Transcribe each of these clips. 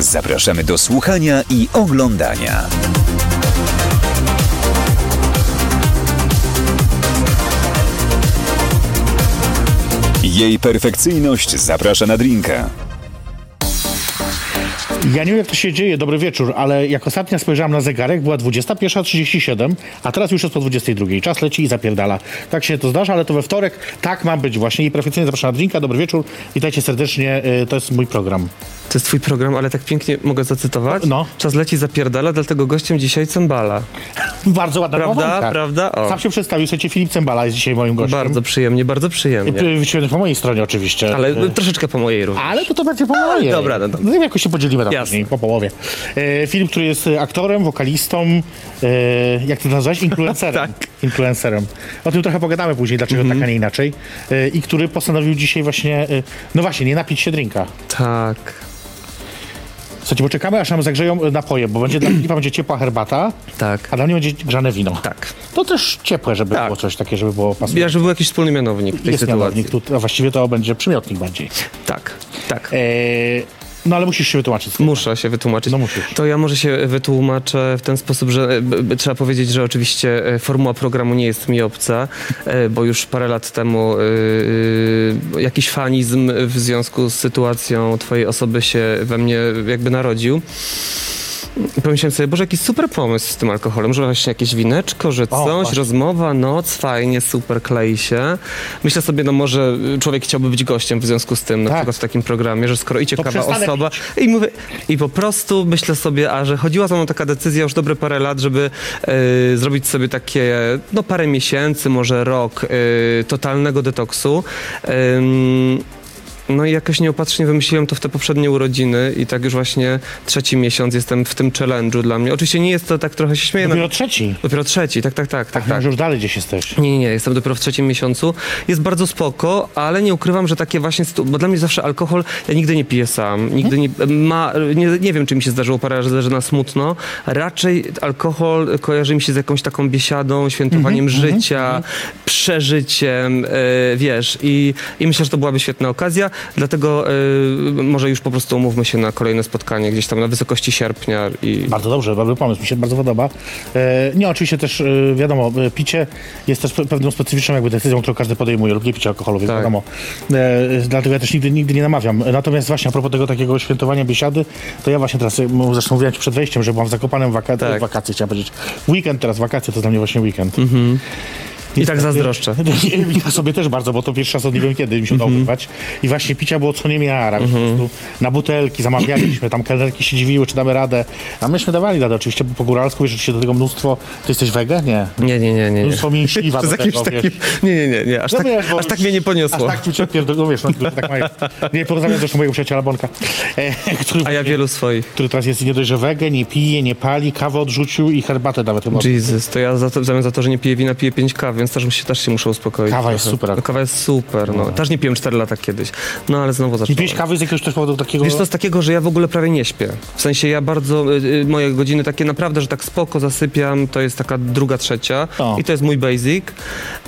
zapraszamy do słuchania i oglądania. Jej perfekcyjność zaprasza na drinka. Ja nie wiem, jak to się dzieje, dobry wieczór, ale jak ostatnio spojrzałem na zegarek, była 21.37, a teraz już jest po 22. Czas leci i zapierdala. Tak się to zdarza, ale to we wtorek tak ma być właśnie. I perfekcyjnie zapraszam na drinka. Dobry wieczór, witajcie serdecznie, y, to jest mój program. To jest twój program, ale tak pięknie mogę zacytować. No. Czas leci zapierdala, dlatego gościem dzisiaj Cymbala. Bardzo ładna Prawda? pomyłka. Prawda? O. Sam się przedstawił, słuchajcie, Filip Cembala jest dzisiaj moim gościem. Bardzo przyjemnie, bardzo przyjemnie. Y, Wyświetlony po mojej stronie oczywiście. Ale Y, troszeczkę po mojej również. Ale to to będzie po mojej. dobra, no dobra. No jakoś się podzielimy tam Jasne. później, po połowie. E, Filip, który jest aktorem, wokalistą, e, jak to nazwałeś? Influencerem. Tak. Influencerem. O tym trochę pogadamy później, dlaczego Mhm. tak, a nie inaczej. E, I który postanowił dzisiaj właśnie, no właśnie, nie napić się drinka. Tak. Słuchajcie, bo czekamy, aż nam zagrzeją e, napoje, bo będzie dla Filipa będzie ciepła herbata, Tak. a dla mnie będzie grzane wino. Tak. To też ciepłe, żeby Tak. było coś takie, żeby było pasujące. Ja, żeby był jakiś wspólny mianownik w tej Jest sytuacji. mianownik, tu, a właściwie to będzie przymiotnik bardziej. Tak, tak. E, no ale musisz się wytłumaczyć. Muszę się wytłumaczyć. No musisz. To ja może się wytłumaczę w ten sposób, że e, trzeba powiedzieć, że oczywiście e, formuła programu nie jest mi obca, e, bo już parę lat temu jakiś fanizm w związku z sytuacją twojej osoby się we mnie jakby narodził. Pomyślałem sobie, Boże, jaki super pomysł z tym alkoholem, że właśnie jakieś wineczko, że coś, właśnie. rozmowa, noc, fajnie, super, klei się. Myślę sobie, no może człowiek chciałby być gościem w związku z tym, na Tak. przykład w takim programie, że skoro i ciekawa osoba, i mówię, i po prostu myślę sobie, a że chodziła za mną taka decyzja już dobre parę lat, żeby e, zrobić sobie takie, no parę miesięcy, może rok e, totalnego detoksu. Em, no i jakoś nieopatrznie wymyśliłem to w te poprzednie urodziny i tak już właśnie trzeci miesiąc jestem w tym challenge'u dla mnie. Oczywiście nie jest to tak, trochę się śmieję. na- Dopiero trzeci. Dopiero trzeci, tak, tak, tak, tak, Tak, już dalej gdzieś jesteś. Nie, nie, nie, jestem dopiero w trzecim miesiącu. Jest bardzo spoko, ale nie ukrywam, że takie właśnie, bo dla mnie zawsze alkohol, ja nigdy nie piję sam, nigdy nie, ma, nie, nie wiem, czy mi się zdarzyło parę razy, że na smutno. Raczej alkohol kojarzy mi się z jakąś taką biesiadą, świętowaniem życia, przeżyciem, e, wiesz, i, i myślę, że to byłaby świetna okazja, dlatego e, może już po prostu umówmy się na kolejne spotkanie gdzieś tam na wysokości sierpnia i... Bardzo dobrze, dobry pomysł, mi się bardzo podoba. E, nie, oczywiście też, e, wiadomo, e, picie jest też pe- pewną specyficzną jakby decyzją, którą każdy podejmuje, lub nie picie alkoholu, więc Tak. wiadomo. E, dlatego ja też nigdy, nigdy nie namawiam. Natomiast właśnie a propos tego takiego świętowania biesiady, to ja właśnie teraz, zresztą mówiłem przed wejściem, że byłam w waka- Tak. wakacje, chciałem powiedzieć. Weekend teraz, wakacje, to dla mnie właśnie weekend. I tak zazdroszczę. Ja sobie też bardzo, bo to pierwszy raz od nie wiem kiedy mi się udało Mhm. wyrwać. I właśnie picia było co niemiara. Po prostu Na butelki zamawialiśmy, tam kelnerki się dziwiły, czy damy radę. A myśmy dawali radę oczywiście, bo po góralsku, wiesz, się do tego mnóstwo... Ty jesteś wege? Nie. Nie, nie, nie, nie. nie. Mnóstwo mięśliwa do tego, takim... Nie, nie, nie, nie. Aż, No tak, aż tak mnie nie poniosło. Aż tak ci ucierpię, no wiesz, no, tak mają. Nie, porozmawiam zresztą mojego przyjaciela Bonka, e, A ja wielu swoich. który teraz jest nie dość, że wege, nie pije, nie pali, kawę odrzucił i herbatę nawet. Jesus, to ja za to, w zamian za to, że nie piję wina, piję 5 kaw, więc też, się, też się muszę uspokoić. Kawa jest trochę. super. No, kawa jest super, no. Też nie piłem 4 lata kiedyś. No ale znowu Nie zacząłem. pijesz kawy z jakiegoś też powodu takiego... Wiesz, to z takiego, że ja w ogóle prawie nie śpię. W sensie ja bardzo, y, y, moje godziny takie naprawdę, że tak spoko zasypiam, to jest taka druga, trzecia O. i to jest mój basic.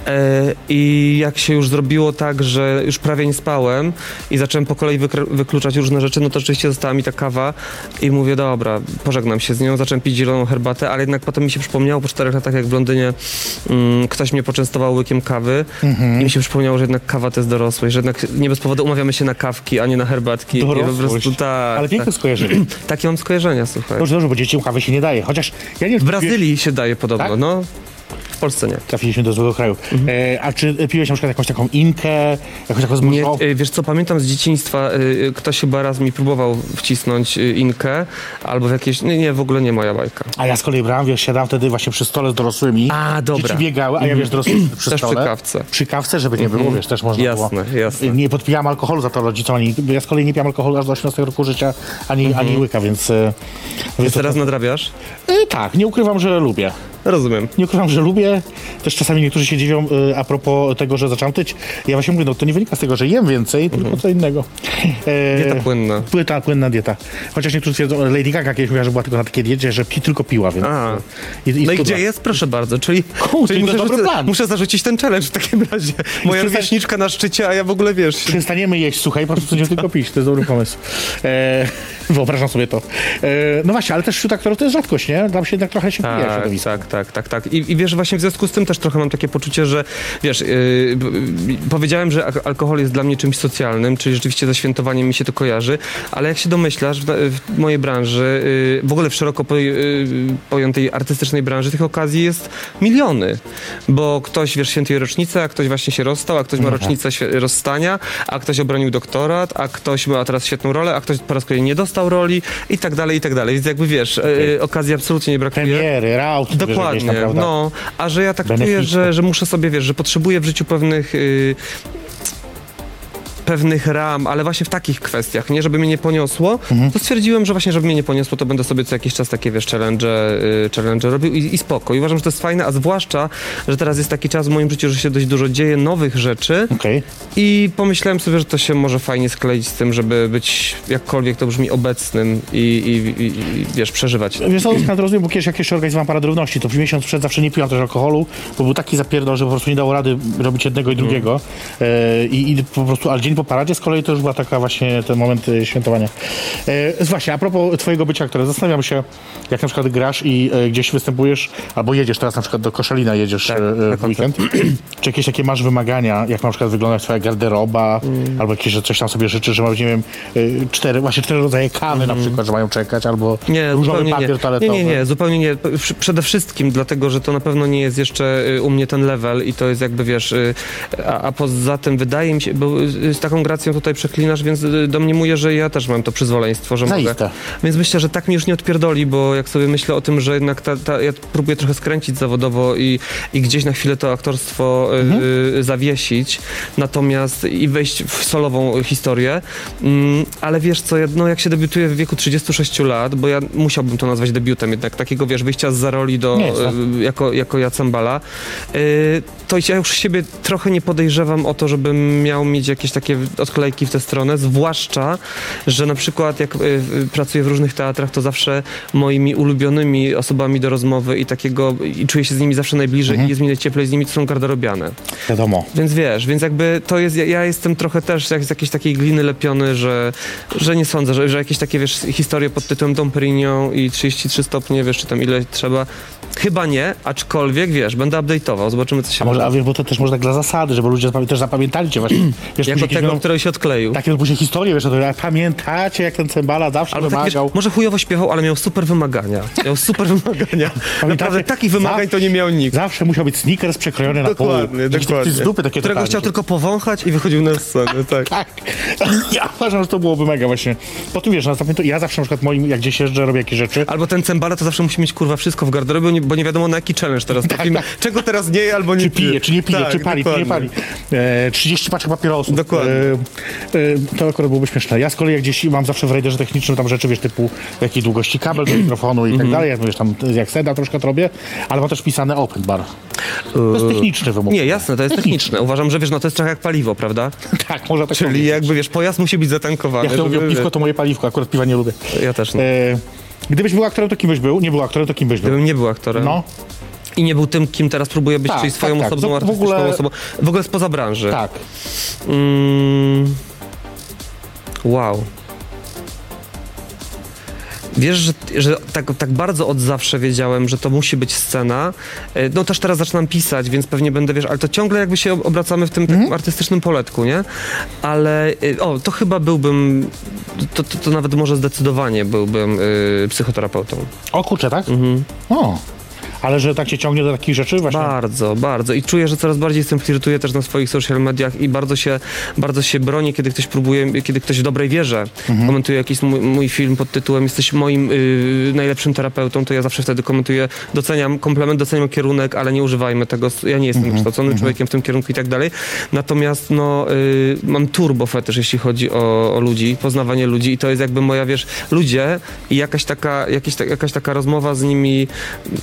E, I jak się już zrobiło tak, że już prawie nie spałem i zacząłem po kolei wykluczać różne rzeczy, no to oczywiście została mi ta kawa i mówię, dobra, pożegnam się z nią, zacząłem pić zieloną herbatę, ale jednak potem mi się przypomniało po czterech latach, jak w Londynie mm, ktoś mnie poczęstował łykiem kawy i mi się przypomniało, że jednak kawa to jest dorosłość, że jednak nie bez powodu umawiamy się na kawki, a nie na herbatki. I po Dorosłość. prostu tak. Ale piękne tak. skojarzenie. Takie mam skojarzenia, słuchaj. Dobrze, dobrze, bo dzieciom kawy się nie daje. Chociaż ja nie W Brazylii się daje podobno, Tak? no. W Polsce nie. Trafiliśmy do złego kraju. E, a czy piłeś na przykład jakąś taką inkę, jakąś taką Nie, zmrożoną? y, wiesz co, pamiętam z dzieciństwa, y, y, ktoś chyba raz mi próbował wcisnąć y, inkę, albo w jakieś, nie, nie, w ogóle nie moja bajka. A ja z kolei brałem, wiesz, siadałem wtedy właśnie przy stole z dorosłymi. A, dobra. Dzieci biegały, a ja wiesz, dorosły przy Też przy stole. kawce. Przy kawce, żeby nie było, wiesz, też można Jasne, było. jasne. Nie podpijałem alkoholu za to rodzicom, ani, ja z kolei nie piłem alkoholu aż do 18 roku życia, ani, ani łyka, więc... e, więc to, Teraz nadrabiasz? e, tak, nie ukrywam, że lubię. Rozumiem. Nie ukrywam, że lubię. Też czasami niektórzy się dziwią e, a propos tego, że zacząłem tyć. Ja właśnie mówię, no to nie wynika z tego, że jem więcej, tylko co innego. E, Dieta płynna. Płyta, płynna dieta. Chociaż niektórzy twierdzą, Lady Gaga kiedyś mówiła, że była tylko na takiej diecie, że pi, tylko piła, więc... A. I, i No i gdzie jest? Proszę bardzo, czyli, Kurczę, czyli muszę, dobry rzucę- plan. muszę zarzucić ten challenge w takim razie. Moja Przestań- rówieśniczka na szczycie, a ja w ogóle wiesz... Przestaniemy jeść, słuchaj, po prostu będziemy tylko pić. To jest dobry pomysł. E, wyobrażam sobie to. E, no właśnie, ale też wśród aktorów to jest rzadkość, nie? Tam się jednak trochę się pije w Tak, środowisku. tak, tak, tak, tak. I, I wiesz, właśnie w związku z tym też trochę mam takie poczucie, że wiesz, yy, powiedziałem, że alkohol jest dla mnie czymś socjalnym, czyli rzeczywiście ze świętowaniem mi się to kojarzy, ale jak się domyślasz, w, w mojej branży, yy, w ogóle w szeroko poj, yy, pojętej artystycznej branży, tych okazji jest miliony, bo ktoś, wiesz, świętuje rocznicę, a ktoś właśnie się rozstał, a ktoś ma rocznicę świe- rozstania, a ktoś obronił doktorat, a ktoś ma teraz świetną rolę, a ktoś po raz kolejny nie dostał roli i tak dalej, i tak dalej. Więc jakby wiesz, yy, okazji absolutnie nie brakuje. Premiery, raut. Dokładnie, prawda? no, a że ja tak czuję, że, że muszę sobie, wiesz, że potrzebuję w życiu pewnych... y, pewnych ram, ale właśnie w takich kwestiach, nie, żeby mnie nie poniosło, Mhm. to stwierdziłem, że właśnie, żeby mnie nie poniosło, to będę sobie co jakiś czas takie, wiesz, challenge, y, challenge robił i, i spoko. I uważam, że to jest fajne, a zwłaszcza, że teraz jest taki czas w moim życiu, że się dość dużo dzieje nowych rzeczy Okej. i pomyślałem sobie, że to się może fajnie skleić z tym, żeby być jakkolwiek to brzmi obecnym i, i, i, i wiesz, przeżywać. Wiesz co, to rozumiem, bo kiedyś jak jeszcze organizowałem parad równości, to miesiąc przed zawsze nie piłem też alkoholu, bo był taki zapierdol, że po prostu nie dało rady robić jednego i drugiego. E, i, I po prostu, ale dzień po paradzie z kolei to już była taka właśnie ten moment świętowania. E, właśnie, a propos twojego bycia aktorem, zastanawiam się, jak na przykład grasz i e, gdzieś występujesz, albo jedziesz teraz na przykład do Koszalina, jedziesz Tak, e, w weekend. Czy jakieś takie masz wymagania, jak na przykład wygląda twoja garderoba, Mm. albo jakieś, że coś tam sobie życzy, że masz, nie wiem, e, cztery, właśnie cztery rodzaje kawy na przykład, że mają czekać, albo. Nie, różowy papier nie. toaletowy. Nie, nie, nie, zupełnie nie. Przede wszystkim dlatego, że to na pewno nie jest jeszcze y, u mnie ten level i to jest jakby, wiesz, y, a, a poza tym wydaje mi się, bo y, z taką gracją tutaj przeklinasz, więc y, domniemuję, że ja też mam to przyzwoleństwo, że mogę. Zaiste. Więc myślę, że tak mi już nie odpierdoli, bo jak sobie myślę o tym, że jednak ta, ta, ja próbuję trochę skręcić zawodowo i, i gdzieś na chwilę to aktorstwo y, y, zawiesić, natomiast i wejść w solową historię. Mm, ale wiesz co, no, jak się debiutuje w wieku 36 lat, bo ja musiałbym to nazwać debiutem jednak, takiego wiesz, wyjścia z za roli do, tak. y, jako, jako Jacembala, y, to ja już siebie trochę nie podejrzewam o to, żebym miał mieć jakieś takie odklejki w tę stronę, zwłaszcza, że na przykład jak y, y, pracuję w różnych teatrach, to zawsze moimi ulubionymi osobami do rozmowy i takiego, i czuję się z nimi zawsze najbliżej Mhm. i jest mi najcieplej z nimi, to są garderobiane. Wiadomo. Więc wiesz, więc jakby to jest, ja, ja jestem trochę też jak z jakiejś takiej gliny lepiony, że, że nie sądzę, że, że jakieś takie, wiesz, historie pod tytułem Dom Perignon i 33 stopnie, wiesz, czy tam ile trzeba, chyba nie, aczkolwiek, wiesz, będę update'ował, zobaczymy, co się A może, a wiesz, bo to też może tak dla zasady, żeby ludzie też zapamiętali cię właśnie. Wiesz, Jako później tego, będą który się odkleił. takie później historie, wiesz, o tym, jak pamiętacie, jak ten Cembala zawsze Albo tak, wiesz, wymagał. może chujowo śpiewał, ale miał super wymagania. Miał super wymagania. Naprawdę takich wymagań to nie miał nikt. Zawsze musiał być sneakers przekrojony na pół. Dokładnie, dokładnie. Z dupy takie Którego chciał tylko powąchać i wychodził na scenę, tak. Tak. Ja uważam, że to byłoby mega właśnie. Po tym wiesz, zapamiętu, ja zawsze na przykład moim, jak gdzieś jeżdżę, robię jakieś rzeczy. Albo ten cembala to zawsze musi mieć kurwa wszystko w garderobie, bo nie- wiadomo na jaki challenge teraz trafimy. Czego teraz nie je albo nie Czy pije, czy nie pije, Tak, czy pali, czy nie pali. E, 30 paczek papierosów. Dokładnie. E, e, to akurat byłoby śmieszne. Ja z kolei jak gdzieś mam zawsze w rajderze technicznym tam rzeczy, wiesz, typu jakiej długości kabel do mikrofonu i Mhm. tak dalej, jak wiesz, tam jak seda troszkę to robię, ale mam też pisane open bar. To jest techniczny wymóg. Nie, jasne, to jest techniczne. Uważam, że wiesz, no to jest trochę jak paliwo, prawda? Tak, można tak Czyli powiedzieć. jakby wiesz, pojazd musi być zatankowany. Jak to mówię, żeby- piwko to moje paliwko, akurat piwa nie lubię. Ja też nie. E, gdybyś był aktorem, to kim byś był? Nie był aktorem, to kim byś był? Gdybym nie był aktorem No, i nie był tym, kim teraz próbuję być, Tak, czyli swoją tak, tak. osobną W artystyczną ogóle- osobą. W ogóle spoza branży. tak. Mm. Wow. Wiesz, że, że tak, tak bardzo od zawsze wiedziałem, że to musi być scena. E, No też teraz zaczynam pisać, więc pewnie będę, wiesz, ale to ciągle jakby się obracamy w tym takim artystycznym poletku, nie? Ale, e, o, to chyba byłbym, to, to, to nawet może zdecydowanie byłbym y, psychoterapeutą. O kurczę, tak? Mhm. O. ale że tak cię ciągnie do takich rzeczy właśnie. Bardzo, bardzo. I czuję, że coraz bardziej jestem flirtuję też na swoich social mediach i bardzo się, bardzo się bronię, kiedy ktoś próbuje, kiedy ktoś w dobrej wierze Mhm. komentuje jakiś mój, mój film pod tytułem jesteś moim y, najlepszym terapeutą, to ja zawsze wtedy komentuję, doceniam komplement, doceniam kierunek, ale nie używajmy tego, ja nie jestem Mhm. wykształconym człowiekiem w tym kierunku i tak dalej. Natomiast no, y, mam turbo fetysz, jeśli chodzi o, o ludzi, poznawanie ludzi i to jest jakby moja, wiesz, ludzie i jakaś taka, jakieś, ta, jakaś taka rozmowa z nimi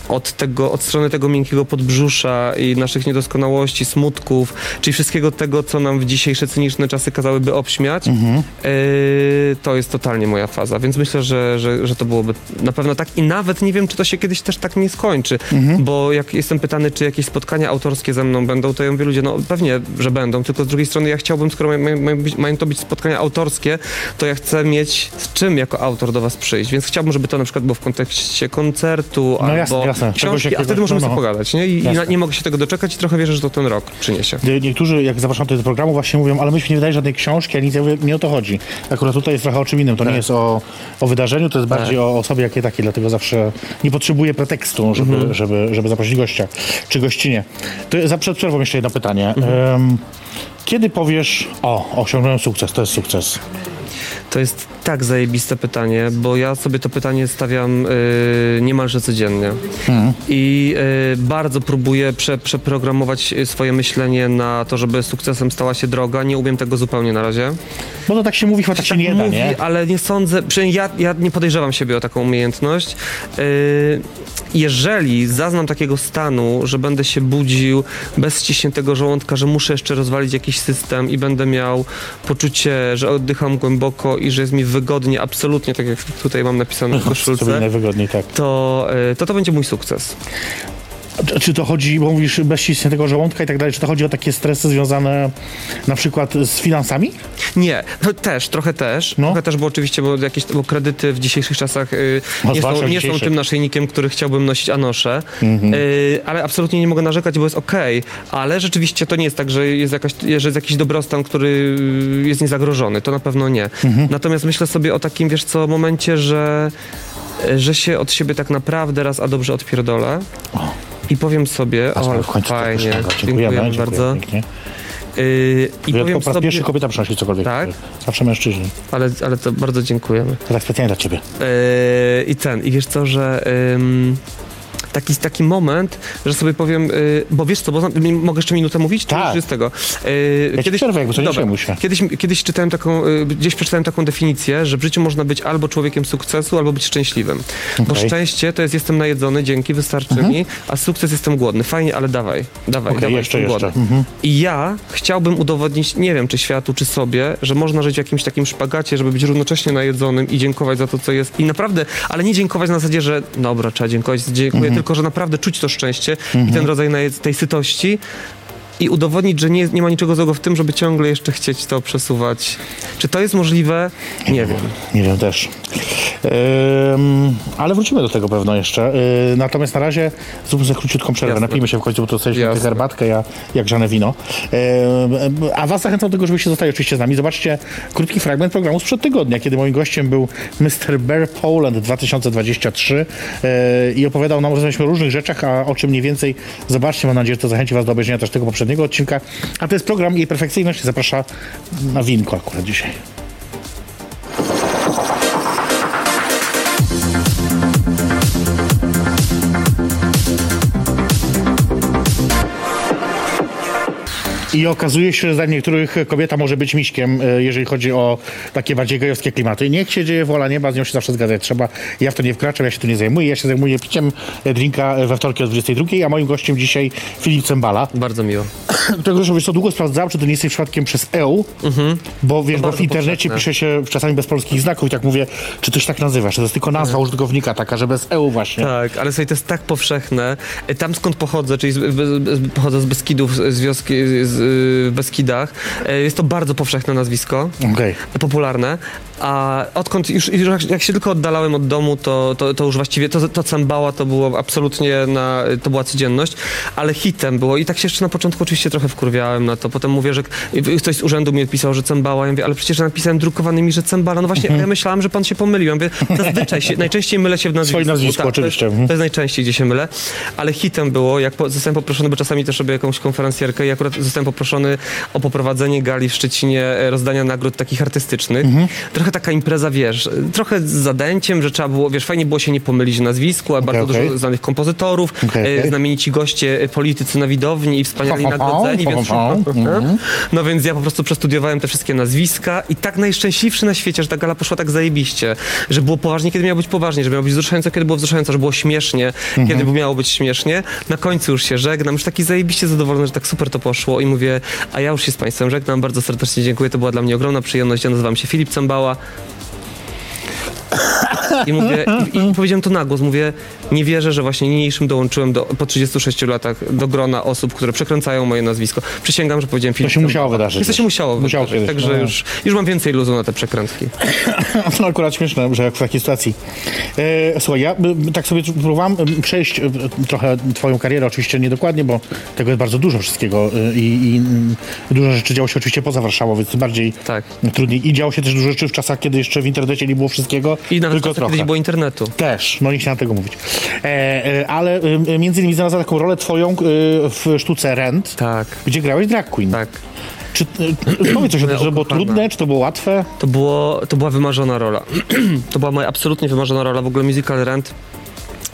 od tego, od strony tego miękkiego podbrzusza i naszych niedoskonałości, smutków, czyli wszystkiego tego, co nam w dzisiejsze cyniczne czasy kazałyby obśmiać, Mhm. y, to jest totalnie moja faza, więc myślę, że, że, że to byłoby na pewno tak i nawet nie wiem, czy to się kiedyś też tak nie skończy, Mhm. bo jak jestem pytany, czy jakieś spotkania autorskie ze mną będą, to ja mówię ludzie, no pewnie, że będą, tylko z drugiej strony ja chciałbym, skoro mają, mają, mają to być spotkania autorskie, to ja chcę mieć z czym jako autor do was przyjść, więc chciałbym, żeby to na przykład było w kontekście koncertu No albo jasne, jasne. Czegoś książki, a wtedy możemy no, sobie no. pogadać, nie? I, i na, nie mogę się tego doczekać i trochę wierzę, że to ten rok przyniesie. Niektórzy, jak zapraszam do tego programu, właśnie mówią, ale myśmy nie wydali żadnej książki, a nic, ja mówię, nie o to chodzi. Akurat tutaj jest trochę o czym innym. To Tak. nie jest o, o wydarzeniu, to jest bardziej o osobie jakiej takiej, dlatego zawsze nie potrzebuję pretekstu, żeby, Mhm. żeby, żeby zaprosić gościa, czy gościnie. To za przed przerwą jeszcze jedno pytanie. Mhm. Em, kiedy powiesz, o, osiągnąłem sukces, to jest sukces. To jest tak zajebiste pytanie, bo ja sobie to pytanie stawiam y, niemalże codziennie. I y, bardzo próbuję prze, przeprogramować y, swoje myślenie na to, żeby sukcesem stała się droga. Nie umiem tego zupełnie na razie. Bo to tak się mówi, chyba tak się nie da, mówi, nie? ale nie sądzę, przynajmniej ja, ja nie podejrzewam siebie o taką umiejętność. Yy, jeżeli zaznam takiego stanu, że będę się budził bez ściśniętego żołądka, że muszę jeszcze rozwalić jakiś system i będę miał poczucie, że oddycham głęboko i że jest mi wygodnie, absolutnie, tak jak tutaj mam napisane w koszulce, tak. to, yy, to to będzie mój sukces. Czy- Czy to chodzi, bo mówisz bez ściśniętego żołądka i tak dalej, czy to chodzi o takie stresy związane na przykład z finansami? Nie, no też, trochę też. No. Trochę też, bo oczywiście, bo jakieś bo kredyty w dzisiejszych czasach y, No, nie, są, nie są tym naszyjnikiem, który chciałbym nosić, a noszę. Mhm. Y, ale absolutnie nie mogę narzekać, bo jest okej. Ale rzeczywiście to nie jest tak, że jest, jakaś, że jest jakiś dobrostan, który jest niezagrożony. To na pewno nie. Mhm. Natomiast myślę sobie o takim, wiesz co, momencie, że, że się od siebie tak naprawdę raz a dobrze odpierdolę. I powiem sobie, o, fajnie, wyszło. dziękujemy, dziękujemy bardzo. pięknie. Yy, I powiem po raz sobie, pierwszy kobieta przynosi cokolwiek. Tak? Zawsze mężczyźni. ale, ale to bardzo dziękujemy. To tak specjalnie dla ciebie. Yy, I ten, i wiesz co, że ym, taki, taki moment, że sobie powiem, yy, bo wiesz co, bo mogę jeszcze minutę mówić? Tak. jest tego? Yy, Ja ci przerwę, jakby nie dobra. się. Kiedyś, kiedyś czytałem taką, yy, gdzieś przeczytałem taką definicję, że w życiu można być albo człowiekiem sukcesu, albo być szczęśliwym. Bo Okej. Mhm. szczęście to jest jestem najedzony, dzięki, wystarczy mi, a sukces jestem głodny. Fajnie, ale dawaj, dawaj, Okej, dawaj, jeszcze, jestem jeszcze. głodny. Mhm. I ja chciałbym udowodnić, nie wiem, czy światu, czy sobie, że można żyć w jakimś takim szpagacie, żeby być równocześnie najedzonym i dziękować za to, co jest. I naprawdę, ale nie dziękować na zasadzie, że dobra, trzeba dziękować, dziękuję, Mhm. Tylko, że naprawdę czuć to szczęście i ten rodzaj tej sytości i udowodnić, że nie, nie ma niczego złego w tym, żeby ciągle jeszcze chcieć to przesuwać. Czy to jest możliwe? Nie wiem. Nie wiem też. Ale wrócimy do tego pewno jeszcze. Yy, natomiast na razie zróbmy sobie króciutką przerwę. Jasne. Napijmy się w końcu, bo to tę herbatkę, ja, jak żane wino. A was zachęcam do tego, żebyście zostali oczywiście z nami. Zobaczcie krótki fragment programu sprzed tygodnia, kiedy moim gościem był Mr. Bear Poland 2023 yy, i opowiadał nam o różnych rzeczach, a o czym mniej więcej zobaczcie. Mam nadzieję, że to zachęci was do obejrzenia też tego poprzedniego odcinka. A to jest program Jej Perfekcyjność. Zaprasza na winko akurat dzisiaj. I okazuje się, że dla niektórych kobieta może być miśkiem, e, jeżeli chodzi o takie bardziej gejowskie klimaty. Niech się dzieje wola nieba, z nią się zawsze zgadzać trzeba. Ja w to nie wkraczam, ja się tu nie zajmuję. Ja się zajmuję piciem e, drinka we wtorki o 22, a moim gościem dzisiaj Filip Cembala. Bardzo miło. Którego już co długo sprawdzałem, czy to nie jesteś przypadkiem przez EU, bo wiesz, bo w internecie pisze się czasami bez polskich znaków i tak mówię, czy to się tak nazywa, czy to jest tylko nazwa użytkownika taka, że bez EU właśnie. Tak, ale słuchaj, to jest tak powszechne. Tam skąd pochodzę, czyli z, z, z, pochodzę z Beskidów, z wioski, z, w Beskidach. E, Jest to bardzo powszechne nazwisko Okej. popularne, a odkąd już, już jak- się tylko oddalałem od domu, to, to, to już właściwie to, to cembała to było absolutnie na, to była codzienność, ale hitem było i tak się jeszcze na początku oczywiście trochę wkurwiałem na to, potem mówię, że ktoś z urzędu mi odpisał, że cembała, ja mówię, ale przecież napisałem drukowanymi, że cembala, no właśnie, ja myślałem, że pan się pomylił, ja mówię, zazwyczaj się, najczęściej mylę się w nazwisku. Swoje nazwisko, Tak, to jest- oczywiście. Mhm. To jest najczęściej, gdzie się mylę, ale hitem było, jak po, zostałem poproszony, bo czasami też robię jakąś konferencjerkę i akurat zostałem poproszony o poprowadzenie gali w Szczecinie, e, rozdania nagród takich artystycznych. Mhm. Trochę taka impreza, wiesz, trochę z zadęciem, że trzeba było, wiesz, fajnie było się nie pomylić nazwisku, a bardzo okej. dużo znanych kompozytorów, Okej, e, znamienici goście, e, politycy na widowni i wspaniali nagrodzeni, więc... Mhm. No więc ja po prostu przestudiowałem te wszystkie nazwiska i tak najszczęśliwszy na świecie, że ta gala poszła tak zajebiście, że było poważnie, kiedy miało być poważnie, że miało być wzruszająco, kiedy było wzruszająco, że było śmiesznie, Mhm. kiedy miało być śmiesznie. Na końcu już się żegnam, już taki zajebiście zadowolony, że tak super to poszło i mówię, a ja już się z Państwem żegnam, bardzo serdecznie dziękuję, to była dla mnie ogromna przyjemność, ja nazywam się Filip Cembała. I mówię, i, i powiedziałem to na głos, mówię, nie wierzę, że właśnie niniejszym dołączyłem do, po 36 latach do grona osób, które przekręcają moje nazwisko. Przysięgam, że powiedziałem Filip się musiało wydarzyć. To się musiało, Musiało wydarzyć, także no. już, już mam więcej luzu na te przekrętki. No akurat śmieszne, że jak w takiej sytuacji. E, słuchaj, ja tak sobie próbowałem y, przejść y, trochę twoją karierę, oczywiście niedokładnie, bo tego jest bardzo dużo wszystkiego y, i, i y, dużo rzeczy działo się oczywiście poza Warszawą, więc tym bardziej Tak. trudniej. I działo się też dużo rzeczy w czasach, kiedy jeszcze w internecie nie było wszystkiego, I nawet tylko trochę. kiedy nie było internetu. Też, no nie chciałem tego mówić. E, e, ale y, między innymi znalazła taką rolę twoją y, w sztuce Rent, Tak, gdzie grałeś drag queen. tak. Czy, y, powiedz coś o tym, że było Ukochana. trudne, czy to było łatwe? To, było, to była wymarzona rola. to była moja absolutnie wymarzona rola. W ogóle musical Rent.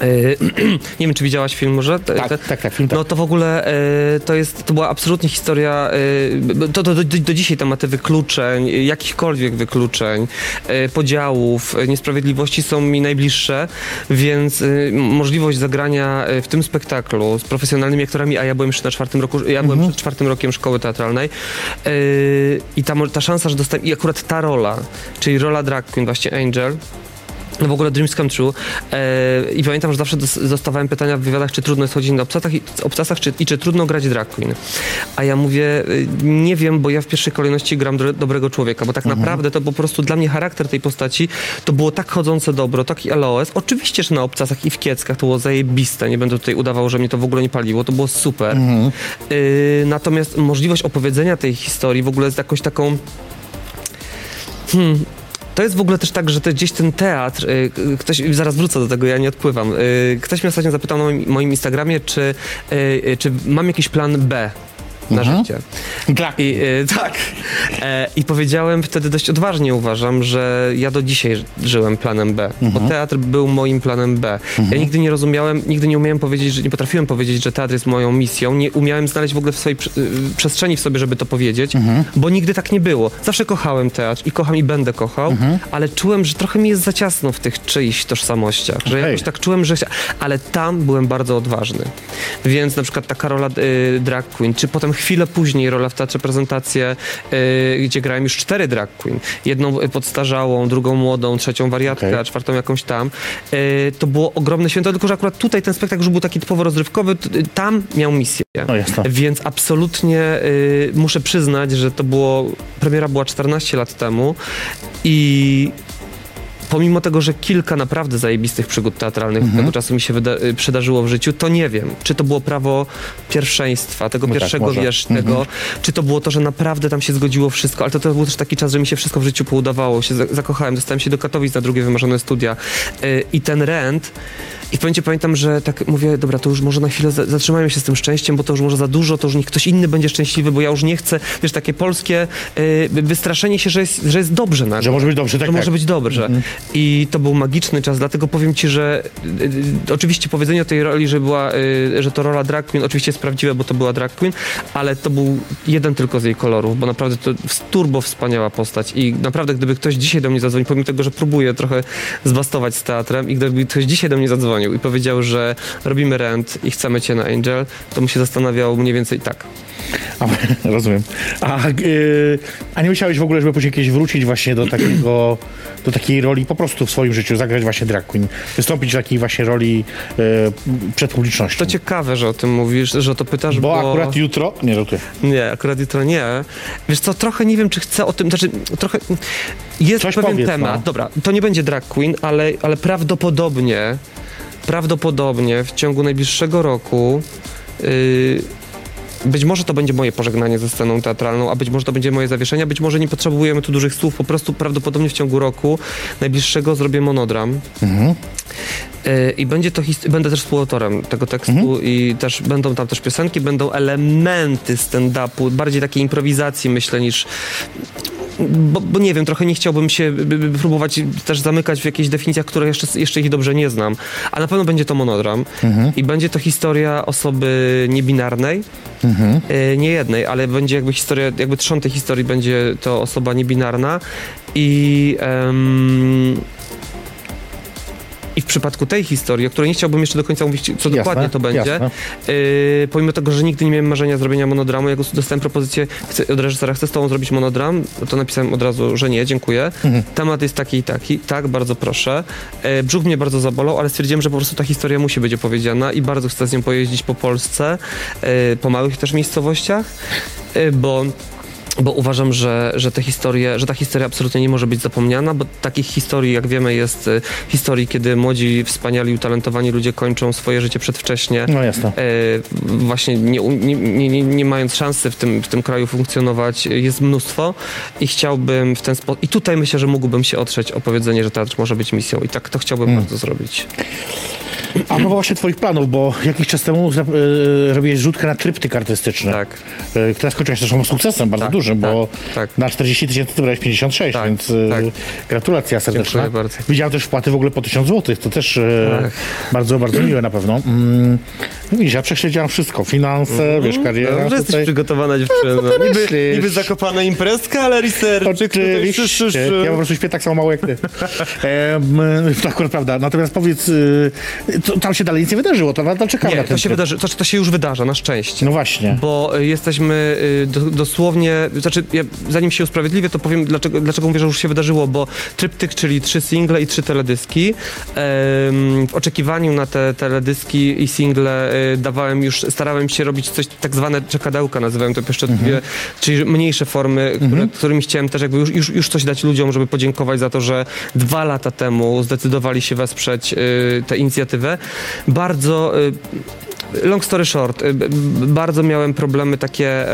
Yy, nie wiem, czy widziałaś film może? Tak, te- tak, tak, film tak. No to w ogóle yy, to jest, to była absolutnie historia, yy, to, to do, do, do dzisiaj tematy wykluczeń, jakichkolwiek wykluczeń, podziałów, niesprawiedliwości są mi najbliższe, więc możliwość zagrania w tym spektaklu z profesjonalnymi aktorami, a ja byłem jeszcze na czwartym roku, ja byłem przed czwartym rokiem szkoły teatralnej i ta, ta szansa, że dostałem, i akurat ta rola, czyli rola drag queen, właśnie Angel, w ogóle Dreams Come True. E, I pamiętam, że zawsze dos- dostawałem pytania w wywiadach, czy trudno jest chodzić na obcasach, i, obcasach czy, i czy trudno grać drag queen. A ja mówię, y, nie wiem, bo ja w pierwszej kolejności gram do, dobrego człowieka, bo tak naprawdę to po prostu dla mnie charakter tej postaci to było tak chodzące dobro, taki LOS. Oczywiście, że na obcasach i w kieckach to było zajebiste, nie będę tutaj udawał, że mnie to w ogóle nie paliło, to było super. Y, natomiast możliwość opowiedzenia tej historii w ogóle jest jakąś taką Hmm, to jest w ogóle też tak, że to gdzieś ten teatr, y, ktoś, zaraz wrócę do tego, ja nie odpływam. Y, ktoś mnie ostatnio zapytał na moim, moim Instagramie, czy, y, czy mam jakiś plan B na życie. Drag I, y, tak. E, I powiedziałem wtedy dość odważnie uważam, że ja do dzisiaj ży- żyłem planem B, bo teatr był moim planem B. Ja nigdy nie rozumiałem, nigdy nie umiałem powiedzieć, że nie potrafiłem powiedzieć, że teatr jest moją misją. Nie umiałem znaleźć w ogóle w swojej y, przestrzeni w sobie, żeby to powiedzieć, bo nigdy tak nie było. Zawsze kochałem teatr i kocham i będę kochał, ale czułem, że trochę mi jest za ciasno w tych czyichś tożsamościach, że Okej. jakoś tak czułem, że... Ale tam byłem bardzo odważny. Więc na przykład ta rola y, drag queen, czy potem chwilę później rola w teatrze prezentację, y, gdzie grałem już cztery drag queen. Jedną y, podstarzałą, drugą młodą, trzecią wariatkę, Okej. a czwartą jakąś tam. Y, to było ogromne święto, tylko że akurat tutaj ten spektakl już był taki typowo rozrywkowy, y, tam miał misję. No jasne. Więc absolutnie y, muszę przyznać, że to było, premiera była 14 lat temu i pomimo tego, że kilka naprawdę zajebistych przygód teatralnych Mhm. tego czasu mi się wyda- y, przydarzyło w życiu, to nie wiem, czy to było prawo pierwszeństwa, tego No tak, pierwszego, może. wiesz, tego, czy to było to, że naprawdę tam się zgodziło wszystko, ale to, to był też taki czas, że mi się wszystko w życiu poudawało, się za- zakochałem, dostałem się do Katowic na drugie wymarzone studia y, i ten rent i w pewnym pamiętam, że tak mówię, dobra, to już może na chwilę za- zatrzymajmy się z tym szczęściem, bo to już może za dużo, to już niech ktoś inny będzie szczęśliwy, bo ja już nie chcę, wiesz, takie polskie y, wystraszenie się, że jest, że jest dobrze nagle. Że może być dobrze, tak, Że tak. może być dobrze. I to był magiczny czas, dlatego powiem ci, że y, y, oczywiście powiedzenie o tej roli, że była, y, że to rola drag queen, oczywiście jest prawdziwe, bo to była drag queen, ale to był jeden tylko z jej kolorów, bo naprawdę to turbo wspaniała postać i naprawdę gdyby ktoś dzisiaj do mnie zadzwonił, pomimo tego, że próbuję trochę zbastować z teatrem i gdyby ktoś dzisiaj do mnie zadzwonił, i powiedział, że robimy rent i chcemy cię na Angel, to mu się zastanawiał mniej więcej tak. A, rozumiem. A, yy, a nie myślałeś w ogóle, żeby później kiedyś wrócić właśnie do takiego, do takiej roli po prostu w swoim życiu, zagrać właśnie drag queen, wystąpić w takiej właśnie roli yy, przed publicznością? To ciekawe, że o tym mówisz, że o to pytasz, bo, bo... akurat jutro, nie żartuję. Nie, akurat jutro nie. Wiesz co, trochę nie wiem, czy chcę o tym, znaczy trochę jest Coś pewien powiedz, temat. no. Dobra, to nie będzie drag queen, ale, ale prawdopodobnie, prawdopodobnie w ciągu najbliższego roku yy, być może to będzie moje pożegnanie ze sceną teatralną, a być może to będzie moje zawieszenie, być może nie potrzebujemy tu dużych słów, po prostu prawdopodobnie w ciągu roku najbliższego zrobię monodram. Y, I będzie to będę też współautorem tego tekstu i też będą tam też piosenki, będą elementy stand-upu, bardziej takiej improwizacji myślę niż bo, bo nie wiem, trochę nie chciałbym się by, by próbować też zamykać w jakichś definicjach, które jeszcze, jeszcze ich dobrze nie znam. A na pewno będzie to monodram i będzie to historia osoby niebinarnej, y, nie jednej, ale będzie jakby historia, jakby trzon tej historii będzie to osoba niebinarna. I w przypadku tej historii, o której nie chciałbym jeszcze do końca mówić, co dokładnie to będzie, jasne. Yy, pomimo tego, że nigdy nie miałem marzenia zrobienia monodramu, jak dostałem propozycję chcę, od reżysera, chcę z tobą zrobić monodram, to napisałem od razu, że nie, dziękuję. Temat jest taki i taki, tak, bardzo proszę. Yy, brzuch mnie bardzo zabolał, ale stwierdziłem, że po prostu ta historia musi być opowiedziana i bardzo chcę z nią pojeździć po Polsce, yy, po małych też miejscowościach, yy, bo bo uważam, że, że, te historie, że ta historia absolutnie nie może być zapomniana, bo takich historii, jak wiemy, jest y, historii, kiedy młodzi, wspaniali, utalentowani ludzie kończą swoje życie przedwcześnie. No jasne. E, właśnie nie, nie, nie, nie, mając szansy w tym, w tym kraju funkcjonować, jest mnóstwo i chciałbym w ten sposób. I tutaj myślę, że mógłbym się otrzeć o powiedzenie, że teatr może być misją. I tak to chciałbym Hmm. bardzo zrobić. A propos właśnie twoich planów, bo jakiś czas temu y, robiłeś rzutkę na tryptyk artystyczny, Tak. y, która skończyła się zresztą sukcesem bardzo Tak, dużym, bo tak, tak. na 40 tysięcy to brałeś 56, Tak, więc y, tak. gratulacja serdeczna. Dziękuję bardzo. Widziałem też wpłaty w ogóle po 1000 zł, to też Tak. bardzo, bardzo miłe na pewno. Mm, no ja prześledziłam wszystko, finanse, wiesz, kariera Dobrze, jesteś przygotowana dziewczyna. Niby, myślisz? niby zakopana imprezka, ale researczyk. Ja po prostu śpię tak samo mało jak ty. Em, to akurat prawda. Natomiast powiedz, y, to, tam się dalej nic nie wydarzyło, to nadal czekamy na Nie, ten to się, tryb. wydarzy, to, to się już wydarza, na szczęście. No właśnie. Bo jesteśmy y, do, dosłownie, znaczy ja, zanim się usprawiedliwię, to powiem dlaczego, dlaczego mówię, że już się wydarzyło, bo tryptyk, czyli trzy single i trzy teledyski. W oczekiwaniu na te teledyski i single y, dawałem już, starałem się robić coś tak zwane czekadełka, nazywałem to pieszczotliwie, czyli mniejsze formy, które, którymi chciałem też jakby już, już, już coś dać ludziom, żeby podziękować za to, że dwa lata temu zdecydowali się wesprzeć y, tę inicjatywę. Bardzo y, Long story short, y, bardzo miałem problemy takie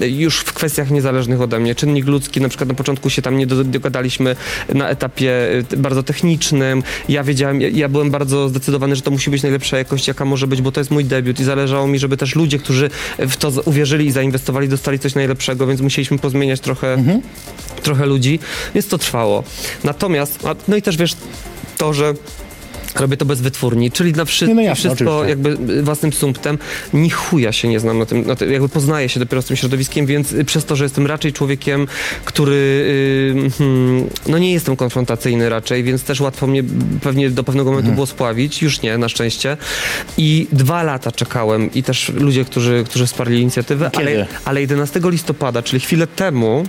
już w kwestiach niezależnych ode mnie. Czynnik ludzki, na przykład na początku się tam nie do- dogadaliśmy na etapie y, bardzo technicznym. Ja wiedziałem, ja, byłem bardzo zdecydowany, że to musi być najlepsza jakość, jaka może być, bo to jest mój debiut i zależało mi, żeby też ludzie, którzy w to uwierzyli i zainwestowali, dostali coś najlepszego, więc musieliśmy pozmieniać trochę, trochę ludzi, więc to trwało. Natomiast, no i też wiesz, to, że Robię to bez wytwórni, czyli na wszy- Nie, no jasne, wszystko oczywiście. jakby y, własnym sumptem. Ni chuja się nie znam na tym, na tym, jakby poznaję się dopiero z tym środowiskiem, więc y, przez to, że jestem raczej człowiekiem, który y, hmm, no nie jestem konfrontacyjny raczej, więc też łatwo mnie pewnie do pewnego momentu Mhm. było spławić, już nie, na szczęście. I dwa lata czekałem i też ludzie, którzy, którzy wsparli inicjatywę, Kiedy? ale, ale 11 listopada, czyli chwilę temu,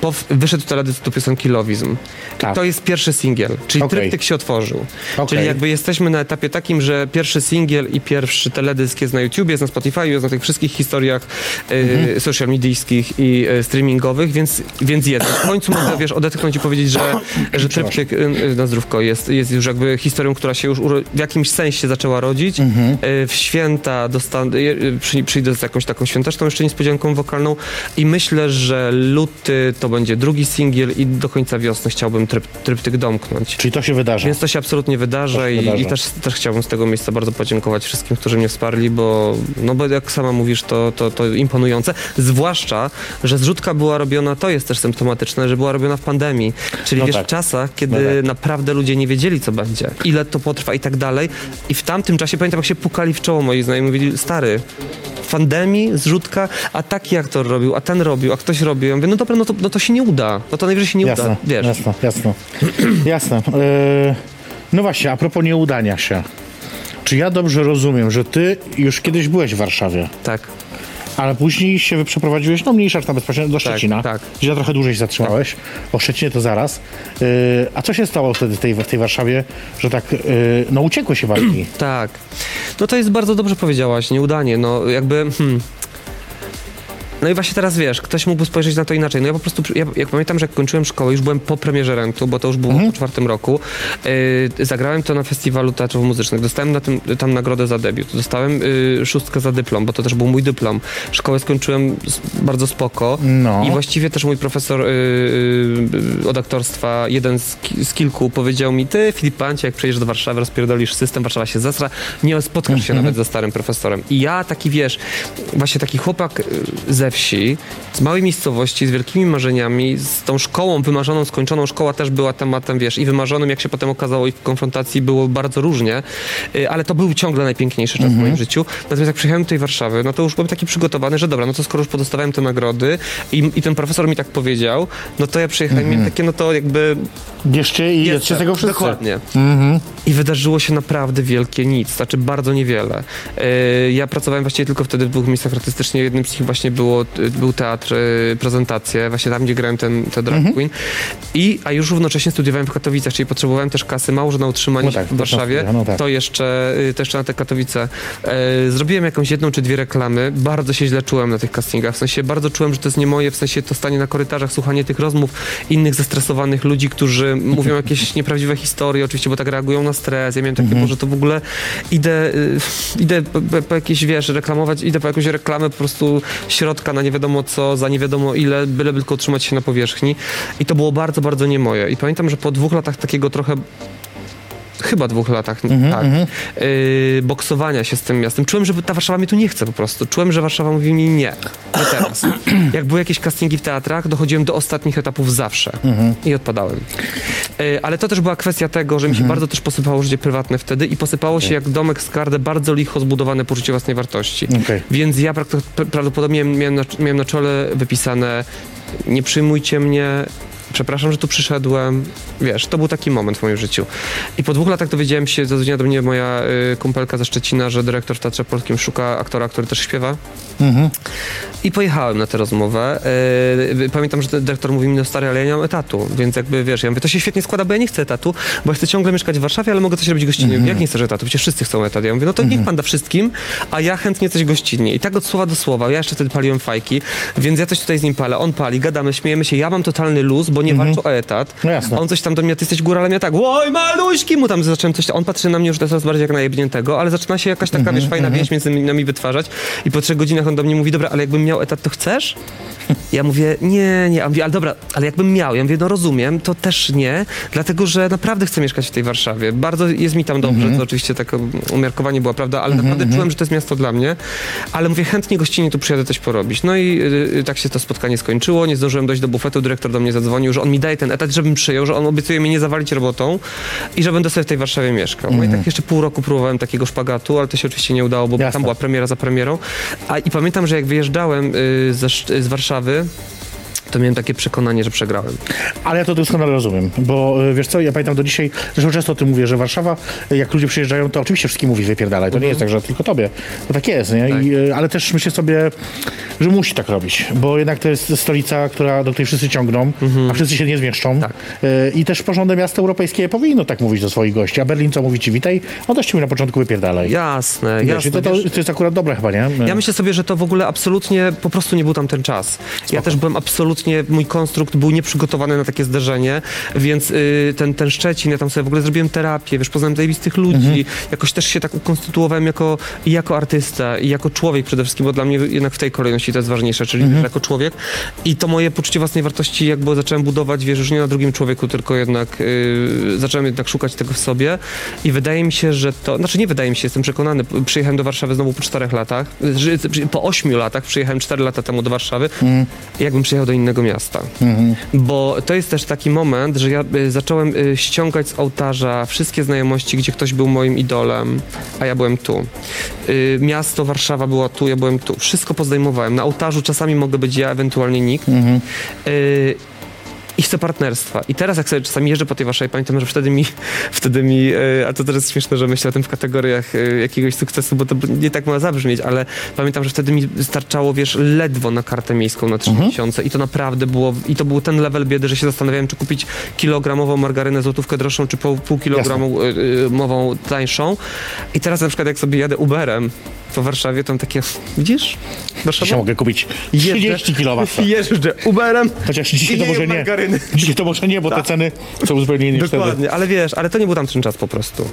po, wyszedł teledysk do piosenki Lovizm. Tak. To jest pierwszy singiel, czyli Okej. tryptyk się otworzył. Okej. Czyli jakby jesteśmy na etapie takim, że pierwszy singiel i pierwszy teledysk jest na YouTube, jest na Spotify, jest na tych wszystkich historiach e, social medijskich i e, streamingowych, więc, więc jest. W końcu mogę, wiesz, odetchnąć i powiedzieć, że, że tryptyk e, na zdrówko jest, jest już jakby historią, która się już w jakimś sensie zaczęła rodzić. E, w święta dostanę, e, przy, przyjdę z jakąś taką świąteczną jeszcze niespodzianką wokalną i myślę, że luty to będzie drugi singiel i do końca wiosny chciałbym tryp, tryptyk domknąć. Czyli to się wydarza. Więc to się absolutnie wydarza, To się i, i też, też chciałbym z tego miejsca bardzo podziękować wszystkim, którzy mnie wsparli, bo, no bo jak sama mówisz, to, to, to imponujące. Zwłaszcza, że zrzutka była robiona, to jest też symptomatyczne, że była robiona w pandemii. Czyli No wiesz, tak. w czasach, kiedy No tak. naprawdę ludzie nie wiedzieli, co będzie, ile to potrwa i tak dalej. I w tamtym czasie, pamiętam, jak się pukali w czoło moi znajomi, mówili, stary, w pandemii, zrzutka, a taki aktor robił, a ten robił, a ktoś robił. Ja mówię, no dobra, no to, no to się nie uda. No to najwyżej się nie Jasne, uda, wiesz. jasne, jasne. jasne. E, no właśnie, a propos nieudania się. Czy ja dobrze rozumiem, że ty już kiedyś byłeś w Warszawie, Tak. ale później się przeprowadziłeś, no mniejsza tam bezpośrednio, do Szczecina, tak. gdzie na trochę dłużej się zatrzymałeś. O Szczecinie to zaraz. Yy, a co się stało wtedy w tej, w tej Warszawie, że tak, yy, no uciekło się walki? Tak. No to jest bardzo dobrze powiedziałaś, nieudanie. No jakby. Hmm. No i właśnie teraz wiesz, ktoś mógłby spojrzeć na to inaczej. No ja po prostu, ja, jak pamiętam, że jak kończyłem szkołę, już byłem po premierze rentu, bo to już było Mhm. w czwartym roku. Yy, zagrałem to na festiwalu teatrów muzycznych. Dostałem na tym, tam nagrodę za debiut. Dostałem yy, szóstkę za dyplom, bo to też był mój dyplom. Szkołę skończyłem bardzo spoko. No. I właściwie też mój profesor yy, yy, od aktorstwa, jeden z, ki- z kilku, powiedział mi, ty Filip Pancia, jak przyjedziesz do Warszawy, rozpierdolisz system, Warszawa się zasra, nie spotkasz się nawet ze starym profesorem. I ja taki, wiesz, właśnie taki chłopak yy, ze wsi, z małej miejscowości, z wielkimi marzeniami, z tą szkołą wymarzoną, skończoną, szkoła też była tematem, wiesz, i wymarzonym, jak się potem okazało, i w konfrontacji było bardzo różnie, yy, ale to był ciągle najpiękniejszy czas w moim życiu. Natomiast jak przyjechałem do tej Warszawy, no to już byłem taki przygotowany, że dobra, no to skoro już podostawałem te nagrody i, i ten profesor mi tak powiedział, no to ja przyjechałem i miałem takie, no to jakby Bierzcie i jedzcie tego wszyscy. Dokładnie. I wydarzyło się naprawdę wielkie nic, znaczy bardzo niewiele. Yy, ja pracowałem właściwie tylko wtedy w dwóch miejscach artystycznie. Jednym z nich właśnie było, był teatr, y, prezentacje, właśnie tam, gdzie grałem ten, ten drag Mhm. queen. I, a już równocześnie studiowałem w Katowicach, czyli potrzebowałem też kasy, mało że na utrzymanie No tak, w Warszawie. no tak. To jeszcze, y, to jeszcze na te Katowice. Yy, zrobiłem jakąś jedną czy dwie reklamy. Bardzo się źle czułem na tych castingach. W sensie bardzo czułem, że to jest nie moje, w sensie to stanie na korytarzach, słuchanie tych rozmów innych zestresowanych ludzi, którzy mówią jakieś nieprawdziwe historie, oczywiście, bo tak reagują na stres. Ja miałem takie, Mhm. może to w ogóle idę, y, idę po, po- po jakieś, wiesz, reklamować, idę po jakąś reklamę po prostu środka na nie wiadomo co, za nie wiadomo ile, byle tylko utrzymać się na powierzchni. I to było bardzo, bardzo nie moje. I pamiętam, że po dwóch latach takiego trochę chyba dwóch latach, Mhm, tak, yy, boksowania się z tym miastem. Czułem, że ta Warszawa mnie tu nie chce po prostu. Czułem, że Warszawa mówi mi nie, nie teraz. Jak były jakieś castingi w teatrach, dochodziłem do ostatnich etapów zawsze Mhm. i odpadałem. Yy, ale to też była kwestia tego, że mi Mhm. się bardzo też posypało życie prywatne wtedy i posypało się jak domek z kardę bardzo licho zbudowane poczucie własnej wartości. Okej. Więc ja pra- prawdopodobnie miałem na, miałem na czole wypisane nie przyjmujcie mnie, przepraszam, że tu przyszedłem. Wiesz, to był taki moment w moim życiu. I po dwóch latach dowiedziałem się, zadzwoniła do mnie moja y, kumpelka ze Szczecina, że dyrektor w Teatrze Polskim szuka aktora, który też śpiewa. Mhm. I pojechałem na tę rozmowę. Yy, pamiętam, że dyrektor mówi mi, no stary, ale ja nie mam etatu, więc jakby, wiesz, ja mówię, to się świetnie składa, bo ja nie chcę etatu, bo ja chcę ciągle mieszkać w Warszawie, ale mogę coś robić gościnnie. Mhm. Jak nie chcesz etatu? Przecież wszyscy chcą etat. Ja mówię, no to niech pan da wszystkim, a ja chętnie coś gościnnie. I tak od słowa do słowa, ja jeszcze wtedy paliłem fajki, więc ja coś tutaj z nim palę, on pali, gadamy, śmiejemy się, ja mam totalny luz, bo nie walczę o etat. No jasne. On coś tam do mnie, ty jesteś góralem, ja tak, oj maluśki, mu tam zacząłem coś, on patrzy na mnie już coraz bardziej jak na jebniętego, ale zaczyna się jakaś taka, Mhm, wiesz, fajna więź między nami wytwarzać i po trzech godzinach on do mnie mówi, dobra, ale jakbym miał etat, to chcesz? Ja mówię, nie, nie, a on mówi, ale dobra, ale jakbym miał, ja mówię, no rozumiem, to też nie, dlatego, że naprawdę chcę mieszkać w tej Warszawie, bardzo jest mi tam dobrze, to oczywiście takie umiarkowanie była prawda, ale naprawdę czułem, że to jest miasto dla mnie, ale mówię, chętnie gościnnie tu przyjadę coś porobić. No i y, tak się to spotkanie skończyło, nie zdążyłem dojść do bufetu, dyrektor do mnie zadzwonił, że on mi daje ten etat, żebym przyjął, że on obiecuje mi nie zawalić robotą i że będę sobie w tej Warszawie mieszkał. No i tak jeszcze pół roku próbowałem takiego szpagatu, ale to się oczywiście nie udało, bo Jasne. tam była premiera za premierą. A i pamiętam, że jak wyjeżdżałem y, Sz- z Warszawy, Warszawy to miałem takie przekonanie, że przegrałem. Ale ja to doskonale rozumiem, bo y, wiesz co, ja pamiętam do dzisiaj, zresztą często o tym mówię, że Warszawa, y, jak ludzie przyjeżdżają, to oczywiście wszystkim mówi wypierdalaj, to nie jest tak, że tylko tobie, to tak jest, nie? I, y, ale też myślę sobie, że musi tak robić, bo jednak to jest stolica, która, do której wszyscy ciągną, a wszyscy się nie zmieszczą Tak. I też porządne miasto europejskie powinno tak mówić do swoich gości, a Berlin co mówi ci witaj, no też ci mówi na początku wypierdalaj. Jasne, Wiesz, jasne. to, to, to jest akurat dobre chyba, nie? Ja myślę sobie, że to w ogóle absolutnie po prostu nie był tam ten czas. Ja też byłem absolutnie, mój konstrukt był nieprzygotowany na takie zderzenie, więc y, ten, ten Szczecin, ja tam sobie w ogóle zrobiłem terapię, wiesz, poznałem zajebistych ludzi, jakoś też się tak ukonstytuowałem jako, jako artysta, i jako człowiek przede wszystkim, bo dla mnie jednak w tej kolejności to jest ważniejsze, czyli wiesz, jako człowiek. I to moje poczucie własnej wartości jakby zacząłem budować, wiesz, już nie na drugim człowieku, tylko jednak y, zacząłem jednak szukać tego w sobie. I wydaje mi się, że to, znaczy nie wydaje mi się, jestem przekonany, przyjechałem do Warszawy znowu po czterech latach, po ośmiu latach, przyjechałem cztery lata temu do Warszawy, jakbym przyjechał do innego miasta. Bo to jest też taki moment, że ja y, zacząłem y, ściągać z ołtarza wszystkie znajomości, gdzie ktoś był moim idolem, a ja byłem tu. Y, miasto Warszawa było tu, ja byłem tu. Wszystko pozdejmowałem. Na ołtarzu czasami mogę być ja, ewentualnie nikt. Y, i chcę partnerstwa. I teraz jak sobie czasami jeżdżę po tej waszej, pamiętam, że wtedy mi, wtedy mi e, a to teraz jest śmieszne, że myślę o tym w kategoriach e, jakiegoś sukcesu, bo to nie tak ma zabrzmieć, ale pamiętam, że wtedy mi starczało, wiesz, ledwo na kartę miejską na trzy miesiące i to naprawdę było, i to był ten level biedy, że się zastanawiałem, czy kupić kilogramową margarynę złotówkę droższą, czy pół, pół kilogramową tańszą. I teraz na przykład jak sobie jadę Uberem po Warszawie, to mam takie, widzisz? Dzisiaj mogę kupić 30 kW. Jeżdżę Uberem. Chociaż dzisiaj to może nie. Dzisiaj to może nie, bo te ceny są zupełnie inne niż wtedy. Dokładnie, ale wiesz, ale to nie był tamten czas po prostu.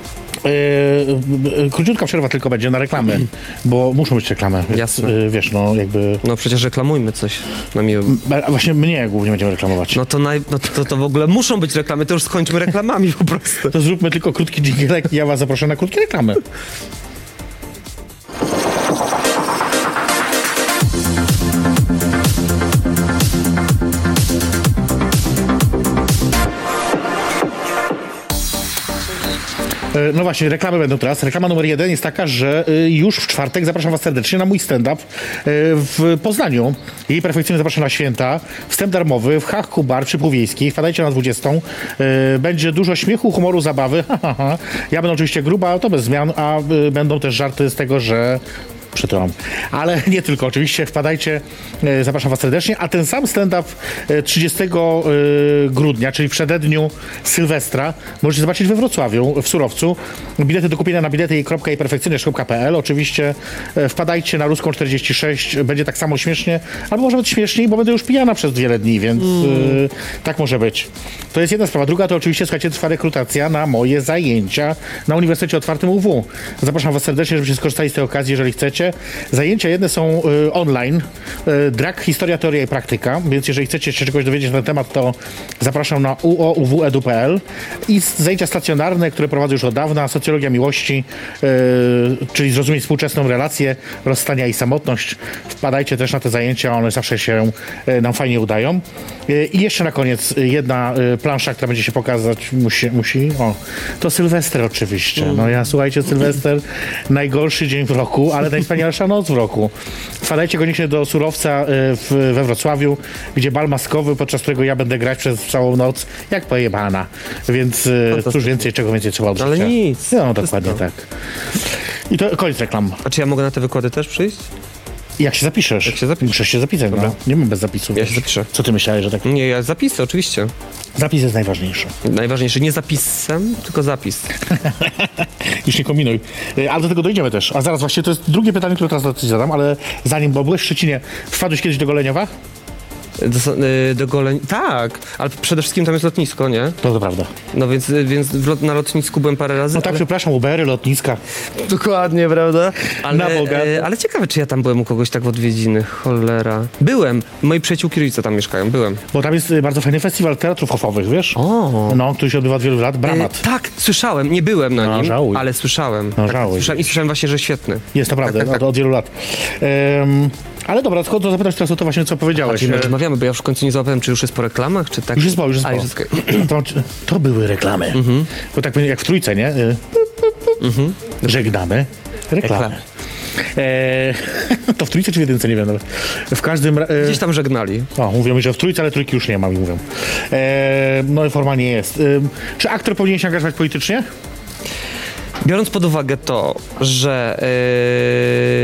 E, króciutka przerwa tylko będzie na reklamy, bo muszą być reklamy. Jasne. e, wiesz, no jakby... No przecież reklamujmy coś na miłe. A właśnie mnie głównie będziemy reklamować. No to, naj, no to, to w ogóle muszą być reklamy, to już skończmy reklamami po prostu. To zróbmy tylko krótki dżingielek i ja was zaproszę na krótkie reklamy. Thank you. No właśnie, reklamy będą teraz. Reklama numer jeden jest taka, że y, już w czwartek zapraszam Was serdecznie na mój stand-up y, w Poznaniu. Jej perfekcyjnie zapraszam na święta. Wstęp darmowy w Hachku Bar przy Półwiejskiej. Wpadajcie na 20. Y, Będzie dużo śmiechu, humoru, zabawy. Ja będę oczywiście gruba, to bez zmian, a będą też żarty z tego, że Ale nie tylko, oczywiście wpadajcie, e, zapraszam Was serdecznie, a ten sam stand-up e, 30 e, grudnia, czyli w przededniu Sylwestra, możecie zobaczyć we Wrocławiu, w Surowcu. Bilety do kupienia na bilety.perfekcyjne.pl Oczywiście e, wpadajcie na Ruską 46, będzie tak samo śmiesznie, albo może być śmieszniej, bo będę już pijana przez wiele dni, więc e, tak może być. To jest jedna sprawa. Druga to oczywiście, słuchajcie, trwa rekrutacja na moje zajęcia na Uniwersytecie Otwartym UW. Zapraszam Was serdecznie, żebyście skorzystali z tej okazji, jeżeli chcecie. Zajęcia jedne są y, online. Y, drag, historia, teoria i praktyka, więc jeżeli chcecie się czegoś dowiedzieć na ten temat, to zapraszam na uouw.edu.pl i zajęcia stacjonarne, które prowadzę już od dawna, socjologia miłości, y, czyli zrozumieć współczesną relację, rozstania i samotność. Wpadajcie też na te zajęcia, one zawsze się y, nam fajnie udają. Y, I jeszcze na koniec y, jedna plansza, która będzie się pokazać, musi, musi o, to Sylwester oczywiście. No ja, słuchajcie, Sylwester, najgorszy dzień w roku, ale najwspanialsza noc w roku. Wpadajcie koniecznie do Surowca y, w, we Wrocławiu, gdzie bal maskowy, podczas którego ja będę grać przez całą noc, jak pojebana. Więc y, cóż więcej, czego więcej trzeba od Ale życia. nic. No, dokładnie tak. I to koniec reklam. A czy ja mogę na te wykłady też przyjść? Jak się zapiszesz? Jak się. Musisz się zapisać, no. Nie mam bez zapisu. Ja się zapiszę. Co ty myślałeś, że tak? Nie, ja zapisy, oczywiście. Zapis jest najważniejszy. Najważniejsze, nie zapisem, tylko zapis. Już nie kombinuj. Y, Ale do tego dojdziemy też. A zaraz właśnie to jest drugie pytanie, które teraz zadam, ale zanim, bo byłeś w Szczecinie, wpadłeś kiedyś do Goleniowa? Do, y, do goleń. Tak, ale przede wszystkim tam jest lotnisko, nie? To to prawda. No więc, y, więc w lot, na lotnisku byłem parę razy. No tak, ale... przepraszam, Ubery, lotniska. Dokładnie, prawda? Ale, Na Boga. e, ale ciekawe, czy ja tam byłem u kogoś tak w odwiedziny. Cholera. Byłem. Moi przyjaciółki rodzice tam mieszkają. Byłem. Bo tam jest y, bardzo fajny festiwal teatrów hofowych, wiesz? O. No, który się odbywa od wielu lat. E, Bramat. tak, słyszałem. Nie byłem na No, nim, żałuj. ale słyszałem. No, tak, żałuj. słyszałem. I słyszałem właśnie, że świetny. Jest naprawdę, tak, tak. Od, od wielu lat. Em, ale dobra, tylko to zapytać teraz o to właśnie, co powiedziałeś. My E, rozmawiamy, bo ja już w końcu nie załapałem, czy już jest po reklamach, czy tak. Już jest po, już jest A, po. już jest... To, to były reklamy. Mhm. Bo tak jak w trójce, nie? Y, Żegnamy reklamy. Reklamy. E, to w trójce czy w jedynce, nie wiem nawet. W każdym... ra- E, Gdzieś tam żegnali. o, mówią, że w trójce, ale trójki już nie ma, mi mówią. E, no i formalnie jest. Ym, czy aktor powinien się angażować politycznie? Biorąc pod uwagę to, że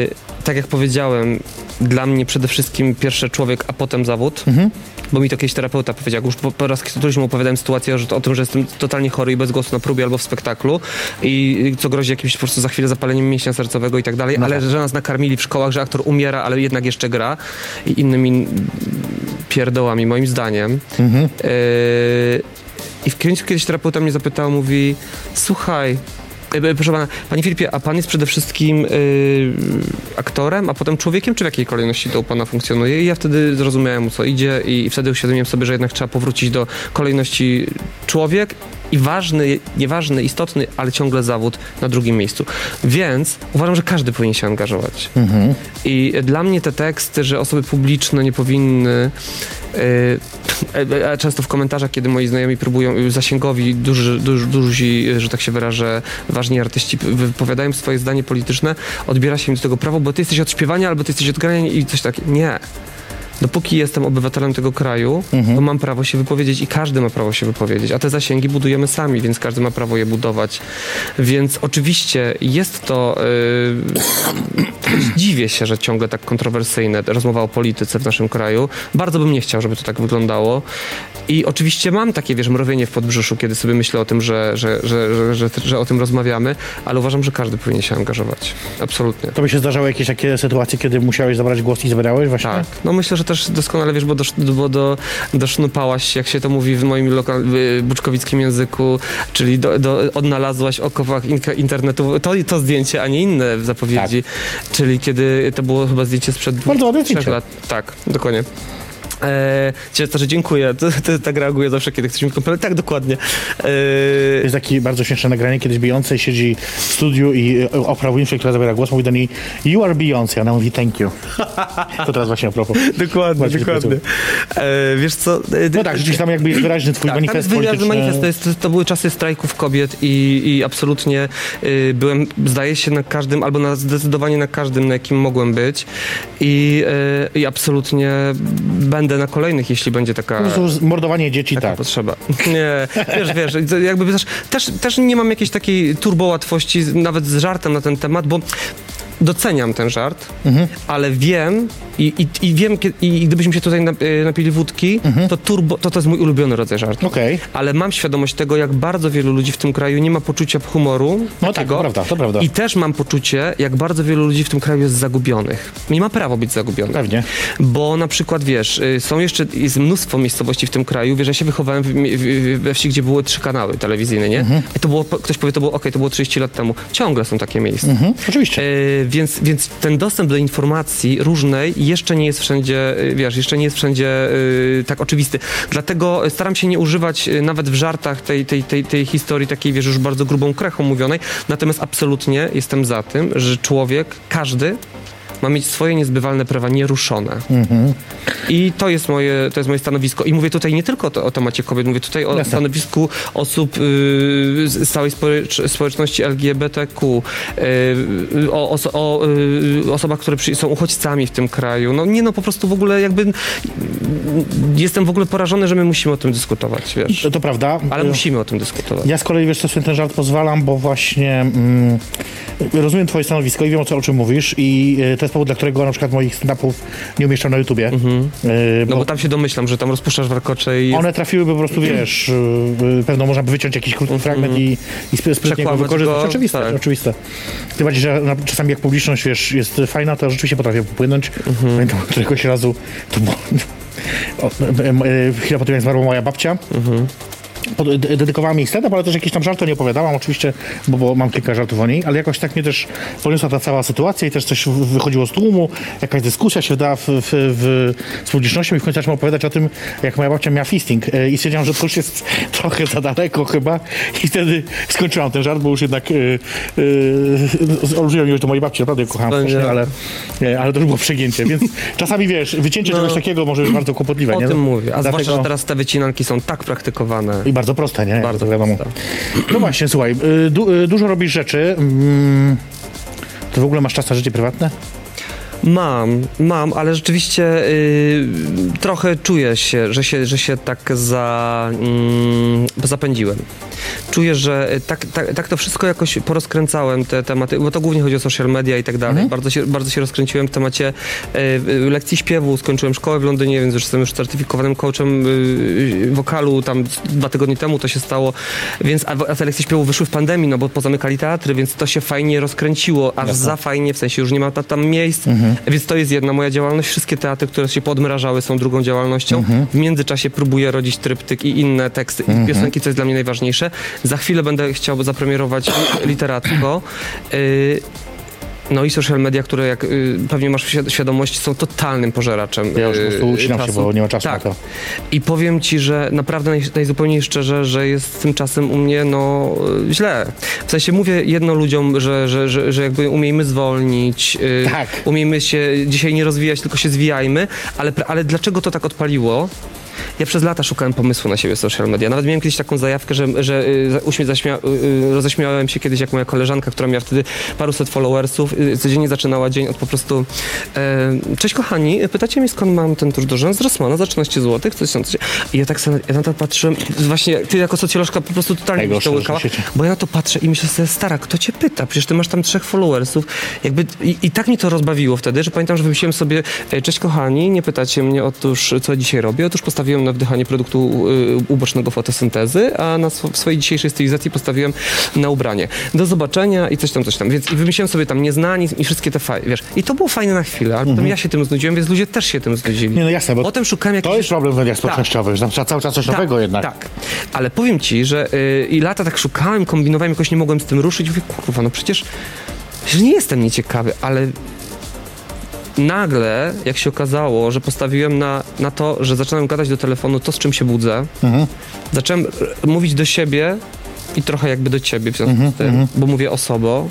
yy, tak jak powiedziałem, dla mnie przede wszystkim pierwszy człowiek, a potem zawód, bo mi to kiedyś terapeuta powiedział, już po, po raz któryś mu opowiadałem sytuację że, o tym, że jestem totalnie chory i bez głosu na próbie albo w spektaklu i co grozi jakimś po prostu za chwilę zapaleniem mięśnia sercowego i tak dalej, ale że nas nakarmili w szkołach, że aktor umiera, ale jednak jeszcze gra i innymi pierdołami moim zdaniem. Yy, I w końcu kiedyś terapeuta mnie zapytał, mówi, słuchaj, proszę pana, panie Filipie, a pan jest przede wszystkim y, aktorem, a potem człowiekiem, czy w jakiej kolejności to u pana funkcjonuje? I ja wtedy zrozumiałem, o co idzie i wtedy uświadomiłem sobie, że jednak trzeba powrócić do kolejności człowiek i ważny, nieważny, istotny, ale ciągle zawód na drugim miejscu. Więc uważam, że każdy powinien się angażować. I dla mnie te teksty, że osoby publiczne nie powinny. Często w komentarzach, kiedy moi znajomi próbują, zasięgowi, duży, duży, duzi, że tak się wyrażę, ważni artyści wypowiadają swoje zdanie polityczne, odbiera się im do tego prawo, bo ty jesteś od śpiewania albo ty jesteś od grania i coś takiego. Nie. Dopóki jestem obywatelem tego kraju, Mhm. to mam prawo się wypowiedzieć i każdy ma prawo się wypowiedzieć, a te zasięgi budujemy sami, więc każdy ma prawo je budować. Więc oczywiście jest to... Yy, dziwię się, że ciągle tak kontrowersyjne rozmowa o polityce w naszym kraju. Bardzo bym nie chciał, żeby to tak wyglądało. I oczywiście mam takie, wiesz, mrowienie w podbrzuszu, kiedy sobie myślę o tym, że, że, że, że, że, o tym rozmawiamy, ale uważam, że każdy powinien się angażować. Absolutnie. To by się zdarzały jakieś takie sytuacje, kiedy musiałeś zabrać głos i zabierałeś właśnie? Tak. No myślę, że też doskonale wiesz, bo, do, bo do, dosznupałaś, jak się to mówi w moim lokal, y, buczkowickim języku, czyli do, do, odnalazłaś inka- internetu to, to zdjęcie, a nie inne w zapowiedzi. Czyli kiedy to było chyba zdjęcie sprzed dwóch, Bardzo trzech lat. Tak, dokładnie. Eee, to, że dziękuję. To, to, tak reaguję zawsze, kiedy ktoś mi komplementuje. Tak, dokładnie. Eee, Jest takie bardzo śmieszne nagranie, kiedyś Beyoncé siedzi w studiu i e, Oprah Winfrey, która zabiera głos, mówi do niej You are Beyoncé, a ona mówi thank you. To teraz właśnie a propos. dokładnie, Bardzo się dokładnie. Eee, wiesz co? e, No tak, rzeczywiście tam jakby jest wyraźny twój Tak, tam manifest jest wyraźny polityczny. manifest. To, jest, to były czasy strajków kobiet i, i absolutnie y, byłem, zdaje się, na każdym, albo na, zdecydowanie na każdym, na jakim mogłem być. I, y, i absolutnie będę na kolejnych, jeśli będzie taka, Po prostu mordowanie dzieci, taka tak. potrzeba. Nie, wiesz, wiesz, jakby też, też, też nie mam jakiejś takiej turbołatwości, nawet z żartem na ten temat, bo doceniam ten żart, Mhm. ale wiem i, i, i wiem, i gdybyśmy się tutaj y, napili wódki, to, turbo, to to jest mój ulubiony rodzaj żartu. Mhm. Okej. Ale mam świadomość tego, jak bardzo wielu ludzi w tym kraju nie ma poczucia humoru. No tak, takiego. to prawda, to prawda. I też mam poczucie, jak bardzo wielu ludzi w tym kraju jest zagubionych. Nie ma prawa być zagubionych. Pewnie. Bo na przykład, wiesz, y, są jeszcze, jest mnóstwo miejscowości w tym kraju, wiesz, ja się wychowałem w, we wsi, gdzie były trzy kanały telewizyjne, nie? Mhm. I to było, ktoś powie, to było, okej, to było 30 lat temu. Ciągle są takie miejsca. Mhm. Oczywiście. E, więc, więc ten dostęp do informacji różnej jeszcze nie jest wszędzie, e, wiesz, jeszcze nie jest wszędzie e, tak oczywisty. Dlatego staram się nie używać e, nawet w żartach tej, tej, tej, tej historii takiej, wiesz, już bardzo grubą krechą mówionej. Natomiast absolutnie jestem za tym, że człowiek, każdy ma mieć swoje niezbywalne prawa nieruszone. I to jest, moje, to jest moje stanowisko. I mówię tutaj nie tylko to, o temacie kobiet, mówię tutaj o Jasne. stanowisku osób y, z całej społecz- społeczności LGBTQ, y, o, oso- o y, osobach, które są uchodźcami w tym kraju. No nie no, po prostu w ogóle jakby jestem w ogóle porażony, że my musimy o tym dyskutować, wiesz. To, to prawda. Ale musimy o tym dyskutować. Ja z kolei, wiesz co, sobie ten żart pozwalam, bo właśnie mm, rozumiem twoje stanowisko i wiem, o, co, o czym mówisz i to jest dla którego na przykład moich stand-upów nie umieszczam na YouTubie. E, No bo bo tam się domyślam, że tam rozpuszczasz warkocze i one trafiłyby po prostu, wiesz, e, pewno można by wyciąć jakiś krótki fragment i, i spry- sprytnie go wykorzystać. go, Oczywiste, tak. oczywiste. Tym bardziej, że czasami jak publiczność, wiesz, jest fajna, to rzeczywiście potrafię popłynąć. Pamiętam któregoś razu, to było o, e, e, chwilę po tym, jak zmarła moja babcia, pod- de- dedykowałam jej stand ale też jakieś tam żarty nie opowiadałam oczywiście, bo, bo mam kilka żartów o niej, ale jakoś tak mnie też poniosła ta cała sytuacja i też coś wychodziło z tłumu, jakaś dyskusja się wdała w, w, w, z publicznością i w końcu zaczęłam opowiadać o tym, jak moja babcia miała fisting e, i stwierdziłam, że to już jest trochę za daleko chyba i wtedy skończyłam ten żart, bo już jednak e, e, olbrzymią miłość do mojej babci, naprawdę ją kochałam strasznie, ale, ale to już było przegięcie, więc czasami wiesz, wycięcie No. czegoś takiego może być bardzo kłopotliwe, o nie? tym mówię. A Dlatego- zwłaszcza, że teraz te wycinanki są tak praktykowane. i bardzo proste, nie? Bardzo wiadomo. proste. No właśnie, słuchaj, y, du, y, dużo robisz rzeczy. Mm, Ty w ogóle masz czas na życie prywatne? Mam, mam, ale rzeczywiście y, trochę czuję się, że się, że się tak za, mm, zapędziłem. Czuję, że tak, tak, tak to wszystko jakoś porozkręcałem, te tematy, bo to głównie chodzi o social media i tak dalej. Bardzo, się, bardzo się rozkręciłem w temacie y, lekcji śpiewu, skończyłem szkołę w Londynie, więc już jestem już certyfikowanym coachem y, wokalu, tam dwa tygodnie temu to się stało, więc a, a te lekcje śpiewu wyszły w pandemii, no bo pozamykali teatry, więc to się fajnie rozkręciło, aż za fajnie, w sensie już nie ma ta- tam miejsc, więc to jest jedna moja działalność. Wszystkie teatry, które się podmrażały są drugą działalnością. W międzyczasie próbuję rodzić tryptyk i inne teksty. I piosenki, co jest dla mnie najważniejsze. Za chwilę będę chciał zapremierować literacko. Y, no i social media, które jak y, pewnie masz świad- świadomość, są totalnym pożeraczem. Ja już po prostu y, ucinam się, czasu. bo nie ma czasu tak. na to. I powiem ci, że naprawdę naj, najzupełniej szczerze, że jest tymczasem u mnie no y, źle. W sensie mówię jedno ludziom, że, że, że, że jakby umiejmy zwolnić, y, Tak. umiejmy się dzisiaj nie rozwijać, tylko się zwijajmy, ale, ale dlaczego to tak odpaliło? Ja przez lata szukałem pomysłu na siebie w social media. Nawet miałem kiedyś taką zajawkę, że, że y, uśmiech zaśmia, y, y, roześmiałem się kiedyś, jak moja koleżanka, która miała wtedy paruset followersów, codziennie zaczynała dzień od po prostu e, Cześć kochani, pytacie mnie skąd mam ten tusz do rzęs? Z Rossmana za 13 zł, coś tam. I ja tak sobie ja na to patrzyłem, właśnie ty jako socjolożka po prostu totalnie mi Najgorsze to łykała, bo ja na to patrzę i myślę sobie, stara, kto cię pyta? Przecież ty masz tam trzech followersów. Jakby, i, I tak mnie to rozbawiło wtedy, że pamiętam, że wymyśliłem sobie, e, cześć kochani, nie pytacie mnie otóż, co dzisiaj robię. Otóż postawiłem na wdychanie produktu y, ubocznego fotosyntezy, a na sw- swojej dzisiejszej stylizacji postawiłem na ubranie. Do zobaczenia i coś tam, coś tam. Więc i wymyśliłem sobie tam nieznani i wszystkie te fajne, wiesz. I to było fajne na chwilę, ale potem ja się tym znudziłem, więc ludzie też się tym znudzili. Mhm. Nie, no jasne, bo Potem szukałem to jest problem w mediach społecznościowych, że trzeba cały czas coś nowego jednak. Tak, ale powiem ci, że y, i lata tak szukałem, kombinowałem, jakoś nie mogłem z tym ruszyć. Mówię, kurwa, no przecież, przecież nie jestem nieciekawy, ale nagle, jak się okazało, że postawiłem na, na to, że zacząłem gadać do telefonu to, z czym się budzę, Mhm. zacząłem mówić do siebie i trochę jakby do ciebie w związku Mhm, z tym, bo mówię osobą,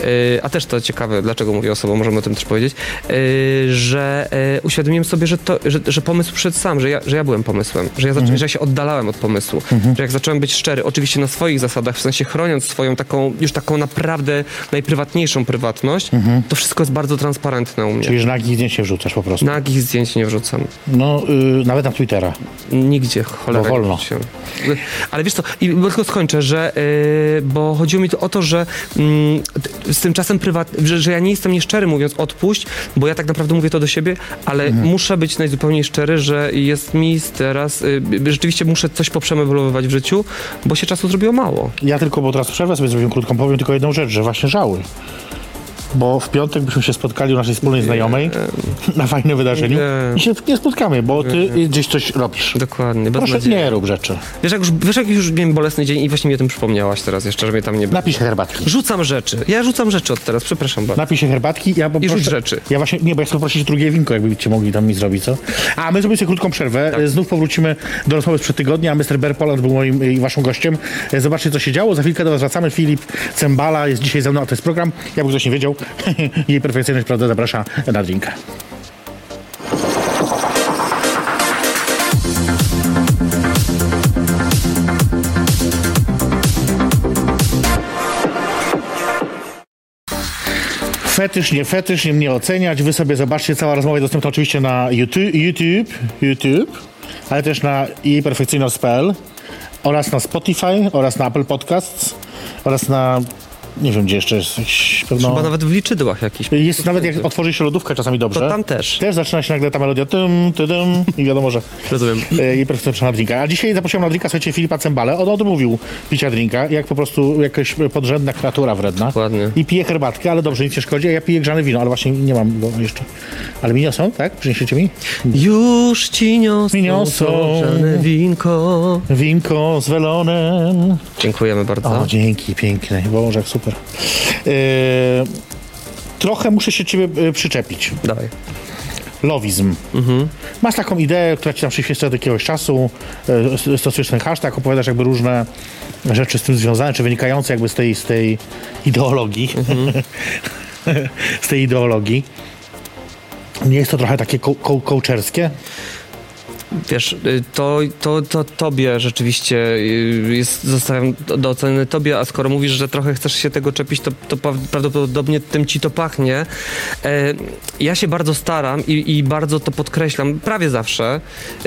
y, a też to ciekawe, dlaczego mówię osobą, możemy o tym też powiedzieć, y, że y, uświadomiłem sobie, że, to, że, że pomysł przyszedł sam, że ja, że ja byłem pomysłem, że ja, zaczą, Mhm. że ja się oddalałem od pomysłu, że jak zacząłem być szczery, oczywiście na swoich zasadach, w sensie chroniąc swoją taką, już taką naprawdę najprywatniejszą prywatność, to wszystko jest bardzo transparentne u mnie. Mhm. Czyli, że nagich zdjęć się wrzucasz po prostu. Nagich zdjęć nie wrzucam. No, y, nawet na Twittera. Nigdzie, cholera. Bo wolno. Się. Ale wiesz co, i tylko skończę, że, yy, bo chodziło mi to o to, że mm, z tym czasem prywat, że, że ja nie jestem nieszczery mówiąc odpuść, bo ja tak naprawdę mówię to do siebie, ale Mhm. muszę być najzupełniej szczery, że jest mi teraz, yy, rzeczywiście muszę coś poprzemeblowywać w życiu, bo się czasu zrobiło mało. Ja tylko, bo teraz przerwę sobie zrobiłem krótką, powiem tylko jedną rzecz, że właśnie żały. Bo w piątek byśmy się spotkali u naszej wspólnej znajomej na fajnym wydarzeniu Nie. i się nie spotkamy, bo ty gdzieś coś robisz. Dokładnie, bez Proszę, nie rób rzeczy. Wiesz jak, już, wiesz, jak już miałem bolesny dzień i właśnie mi o tym przypomniałaś teraz jeszcze, że mnie tam nie było. Napij się herbatki. Rzucam rzeczy. Ja rzucam rzeczy od teraz, przepraszam bardzo. Napij się herbatki. Ja poproszę, rzuć rzeczy. Ja właśnie, nie, bo ja chcę poprosić drugie winko, jakbyście mogli tam mi zrobić, co? A my zrobimy sobie krótką przerwę. Tak. E, Znów powrócimy do rozmowy sprzed tygodnia. a Mr. Bear Poland był moim e, i waszym gościem. E, Zobaczcie, co się działo. Za chwilkę do was wracamy. Filip Cembala jest dzisiaj ze mną, a to jest program. Jakby ktoś nie wiedział, jej perfekcyjność, prawda, zaprasza na drinka. Fetysz, nie fetysz, nie mnie oceniać. Wy sobie zobaczcie, cała rozmowa jest dostępna oczywiście na YouTube, YouTube, YouTube ale też na jejperfekcyjność.pl oraz na Spotify, oraz na Apple Podcasts, oraz na, nie wiem gdzie jeszcze jest, pewno... Chyba nawet w liczydłach jakiś. Jest nawet jak otworzy się lodówkę czasami dobrze. To tam też. Też zaczyna się nagle ta melodia tym, tym i wiadomo, że Rozumiem. e, i perfekcyjna na drinka. A dzisiaj zaprosiłem na drinka, słuchajcie, Filipa Cembale. On odmówił picia drinka, jak po prostu jakaś podrzędna kreatura wredna. Dokładnie. I pije herbatkę, ale dobrze, nic nie szkodzi. A ja piję grzane wino, ale właśnie nie mam go jeszcze. Ale mi są, tak? Przyniesiecie mi? Już ci niosą, Mi niosą. żadne winko. Winko z welonem. Dziękujemy bardzo. O, dzięki, piękne. Boże, jak super. E, trochę muszę się ciebie e, przyczepić. Dawaj. Lowizm. Masz taką ideę, która ci tam przyświeca od jakiegoś czasu, e, stosujesz ten hashtag, opowiadasz jakby różne rzeczy z tym związane, czy wynikające jakby z tej, z tej ideologii. z tej ideologii. Nie jest to trochę takie ko- ko- coacherskie? Wiesz, y, to, to, to tobie rzeczywiście y, jest, zostawiam do, oceny tobie, a skoro mówisz, że trochę chcesz się tego czepić, to, to prawdopodobnie tym ci to pachnie. E, ja się bardzo staram i, i bardzo to podkreślam, prawie zawsze,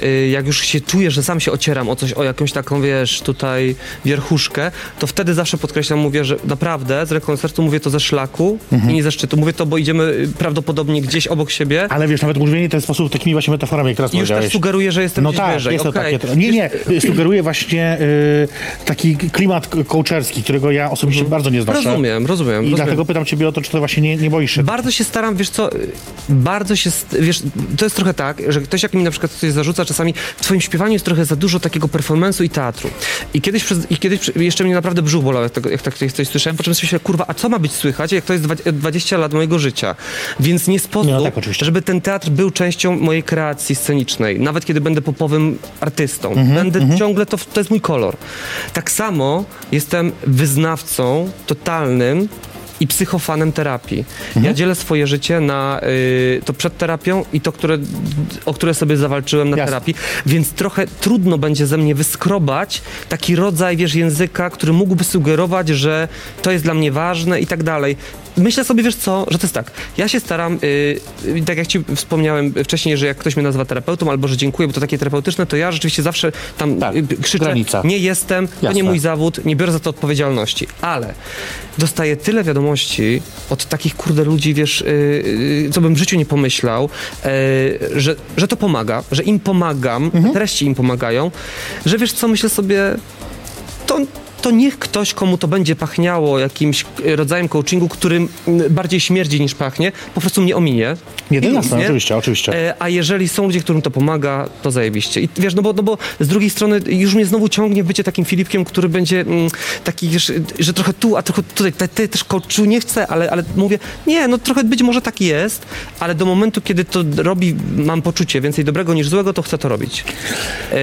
y, jak już się czuję, że sam się ocieram o coś, o jakąś taką, wiesz, tutaj wierchuszkę, to wtedy zawsze podkreślam, mówię, że naprawdę z sercu mówię to ze szlaku i nie ze szczytu. Mówię to, bo idziemy prawdopodobnie gdzieś obok siebie Ale wiesz, nawet mówienie w ten sposób takimi właśnie metaforami, jak teraz już powiedziałeś. też sugeruję, że jestem No tak, wyżej. jest to Okej. takie. Nie, nie, sugeruje właśnie y, taki klimat k- coacherski, którego ja osobiście bardzo nie znoszę. Rozumiem, rozumiem. I rozumiem. dlatego pytam ciebie o to, czy to właśnie nie, nie boisz się. Bardzo się staram, wiesz co, bardzo się, wiesz, to jest trochę tak, że ktoś jak mi na przykład coś zarzuca, czasami w twoim śpiewaniu jest trochę za dużo takiego performance'u i teatru. I kiedyś, przez, i kiedyś jeszcze mnie naprawdę brzuch bolał, jak, tego, jak tak coś słyszałem, po czym myślę, kurwa, a co ma być słychać, jak to jest dwa- 20 lat mojego życia? Więc nie sposób, No tak, żeby ten teatr był częścią mojej kreacji scenicznej, nawet kiedy będę popowym artystą. Mhm, będę ciągle, to, to jest mój kolor. Tak samo jestem wyznawcą totalnym i psychofanem terapii. Mhm. Ja dzielę swoje życie na y, to przed terapią i to, które, o które sobie zawalczyłem na Jasne. terapii, więc trochę trudno będzie ze mnie wyskrobać taki rodzaj, wiesz, języka, który mógłby sugerować, że to jest dla mnie ważne i tak dalej. Myślę sobie, wiesz co, że to jest tak, ja się staram, y, y, tak jak ci wspomniałem wcześniej, że jak ktoś mnie nazywa terapeutą albo że dziękuję, bo to takie terapeutyczne, to ja rzeczywiście zawsze tam Tak, y, krzyczę, granica. nie jestem, to Jasne. nie mój zawód, nie biorę za to odpowiedzialności, ale dostaję tyle wiadomości od takich kurde ludzi, wiesz, yy, co bym w życiu nie pomyślał, yy, że, że to pomaga, że im pomagam, Mhm. treści im pomagają, że wiesz co, myślę sobie, to, to niech ktoś, komu to będzie pachniało jakimś e, rodzajem coachingu, którym bardziej śmierdzi niż pachnie, po prostu mnie ominie. Nie, I jasne, nie? oczywiście, oczywiście. E, A jeżeli są ludzie, którym to pomaga, to zajebiście. I wiesz, no bo, no bo z drugiej strony już mnie znowu ciągnie bycie takim Filipkiem, który będzie mm, taki, wiesz, że trochę tu, a trochę tutaj, te, te, też coachu nie chcę, ale, ale mówię, nie, no trochę być może tak jest, ale do momentu, kiedy to robi, mam poczucie więcej dobrego niż złego, to chcę to robić. E,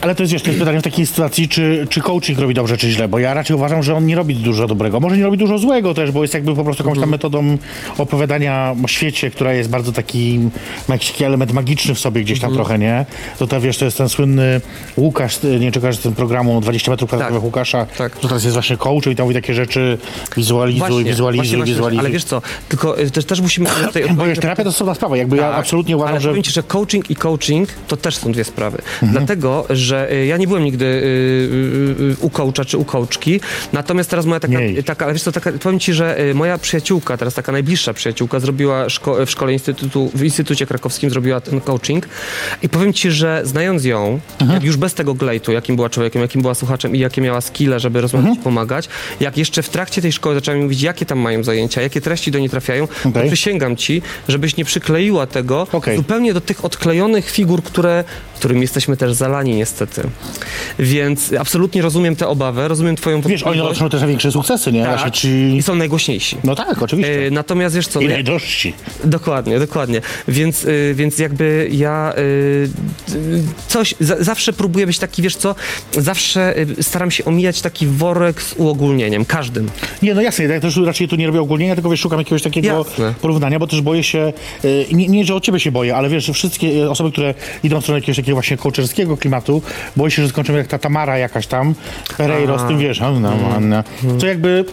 Ale to jest, wiesz, to jest pytanie w takiej sytuacji, czy, czy coaching robi dobrze, czy źle, bo ja raczej uważam, że on nie robi dużo dobrego. Może nie robi dużo złego też, bo jest jakby po prostu jakąś tam metodą opowiadania o świecie, która jest bardzo taki, ma jakiś taki element magiczny w sobie gdzieś tam trochę, nie? To ta, wiesz, to jest ten słynny Łukasz, ty nie czekasz z tym programu 20 metrów kwadratowych Tak. Łukasza, Tak. to teraz jest właśnie coach i tam mówi takie rzeczy, wizualizuj, wizualizuj, wizualizuj. Ale wiesz co, tylko e, też, też musimy tutaj Bo wiesz, terapia to jest osobna sprawa, jakby ja Tak, absolutnie uważam, ale że... ci, że coaching i coaching to też są dwie sprawy. Mhm. Dlatego, że y, ja nie byłem nigdy y, y, y, u coacha czy u coachki, natomiast teraz moja taka, taka ale wiesz co, taka, powiem ci, że y, moja przyjaciółka, teraz taka najbliższa przyjaciółka, zrobiła szko- w szkole instytutu, w Instytucie Krakowskim zrobiła ten coaching i powiem ci, że znając ją, Mhm. jak już bez tego glejtu, jakim była człowiekiem, jakim była słuchaczem i jakie miała skille, żeby rozmawiać Mhm. i pomagać, jak jeszcze w trakcie tej szkoły zaczęła mi mówić, jakie tam mają zajęcia, jakie treści do niej trafiają, to Okej. przysięgam ci, żebyś nie przykleiła tego Okej. zupełnie do tych odklejonych figur, które, którym jesteśmy też zalani niestety. Więc absolutnie rozumiem tę obawę, rozumiem twoją Wiesz, oni osiągną też największe sukcesy, nie? Tak. Właśnie ci... I są najgłośniejsi. No tak, oczywiście. E, natomiast wiesz co, I no ja- najdrożsi. Dokładnie, dokładnie. Więc, y, więc jakby ja y, y, coś, za, zawsze próbuję być taki, wiesz co, zawsze y, staram się omijać taki worek z uogólnieniem, każdym. Nie, no jasne, ja też raczej tu nie robię ogólnienia, tylko wiesz, szukam jakiegoś takiego Jasne. porównania, bo też boję się, y, nie, nie, że o ciebie się boję, ale wiesz, że wszystkie osoby, które idą w stronę jakiegoś takiego właśnie coacherskiego klimatu, boję się, że skończą jak ta Tamara jakaś tam, Pereiro z tym, wiesz, Anna, Anna. To jakby,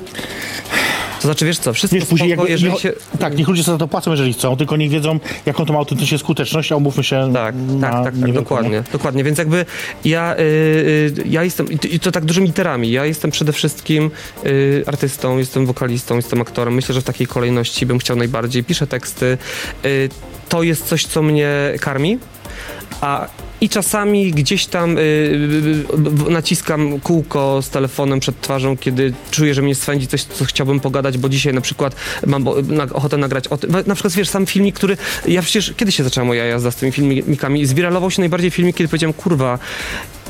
To znaczy, wiesz co, wszystko wiesz, później spoko, jakby, nie, się... tak, niech ludzie sobie za to płacą, jeżeli chcą, tylko niech wiedzą, jaką to ma autentycznie skuteczność, a umówmy się Tak, na tak, tak, tak dokładnie, nie? dokładnie. Więc jakby ja, y, y, ja jestem, i to- i to tak dużymi literami, ja jestem przede wszystkim y, artystą, jestem wokalistą, jestem aktorem. Myślę, że w takiej kolejności bym chciał najbardziej. Piszę teksty. Y, to jest coś, co mnie karmi, a i czasami gdzieś tam y, y, y, naciskam kółko z telefonem przed twarzą, kiedy czuję, że mnie swędzi coś, co chciałbym pogadać, bo dzisiaj na przykład mam ochotę nagrać o tym. Na przykład, wiesz, sam filmik, który... Ja przecież... Kiedy się zaczęła moja jazda z tymi filmikami? Zwiralował się najbardziej filmik, kiedy powiedziałem, kurwa,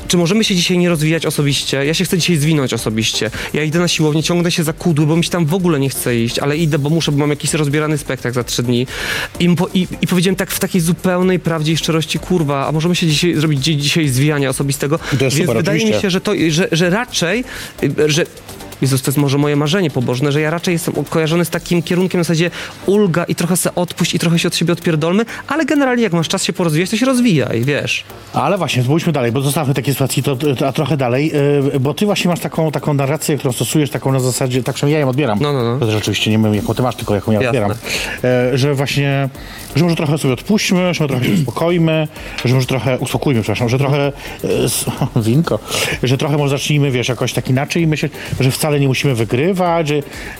czy możemy się dzisiaj nie rozwijać osobiście? Ja się chcę dzisiaj zwinąć osobiście. Ja idę na siłownię, ciągnę się za kudły, bo mi się tam w ogóle nie chce iść, ale idę, bo muszę, bo mam jakiś rozbierany spektakl za trzy dni. I, po, i, i powiedziałem tak w takiej zupełnej prawdzie i szczerości, kurwa, a możemy się dzisiaj zrobić dzi- dzisiaj zwijania osobistego? To jest Więc super, wydaje mi oczywiście. się, że to, że, że raczej, y, że Jezus, to jest może moje marzenie pobożne, że ja raczej jestem kojarzony z takim kierunkiem w zasadzie ulga i trochę se odpuść i trochę się od siebie odpierdolmy, ale generalnie jak masz czas się porozwijać, to się rozwijaj, wiesz. Ale właśnie, pójdźmy dalej, bo zostawmy takie sytuacje, to, to, a trochę dalej, yy, bo ty właśnie masz taką, taką narrację, którą stosujesz, taką na zasadzie, tak ja ją odbieram. No, no, no. To też oczywiście nie wiem, jaką ty masz, tylko jaką ja odbieram. E, że właśnie, że może trochę sobie odpuśćmy, że może trochę się uspokojmy, że może trochę, uspokójmy, przepraszam, że trochę, s- winko, że trochę może zacznijmy, wiesz, jakoś tak inaczej myśleć, że wcale nie musimy wygrywać,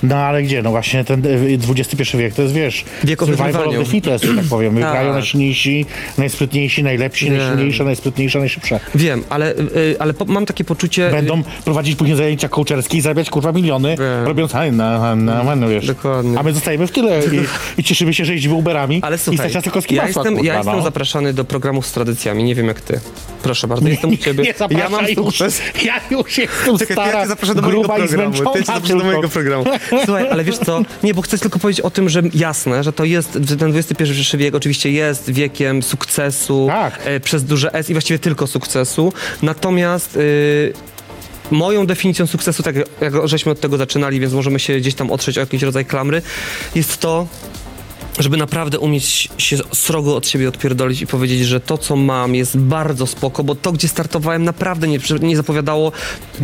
no ale gdzie, no właśnie ten XXI wiek, to jest, wiesz, Wiek survival of the fittest, tak powiem. Wygrają Tak. najsilniejsi, najsprytniejsi, najlepsi, Nie. najsilniejsze, najsprytniejsze, najszybsze. Wiem, ale, y, ale po, mam takie poczucie... Będą prowadzić później zajęcia coacherskie i zarabiać kurwa miliony, Wiem. robiąc na, na, na, wiesz. Dokładnie. A my zostajemy w tyle i, i cieszymy się, że jeździmy Uberami Ale i słuchaj, stać nas tylko z ja masła, jestem, ja kurwa, jestem no. zapraszany do programów z tradycjami, nie wiem jak ty. Proszę bardzo, jestem u ciebie. Nie zapraszaj ja mam już. sukces. Ja już jestem Czekaj, stara, ja gruba i. zmęczona zaproszę do mojego programu. Słuchaj, ale wiesz co, nie, bo chcę tylko powiedzieć o tym, że jasne, że to jest, że ten XXI wiek oczywiście jest wiekiem sukcesu, Tak. e, przez duże S i właściwie tylko sukcesu, natomiast... y, moją definicją sukcesu, tak jak żeśmy od tego zaczynali, więc możemy się gdzieś tam otrzeć o jakiś rodzaj klamry, jest to, żeby naprawdę umieć się srogo od siebie odpierdolić i powiedzieć, że to, co mam, jest bardzo spoko, bo to, gdzie startowałem, naprawdę nie, nie zapowiadało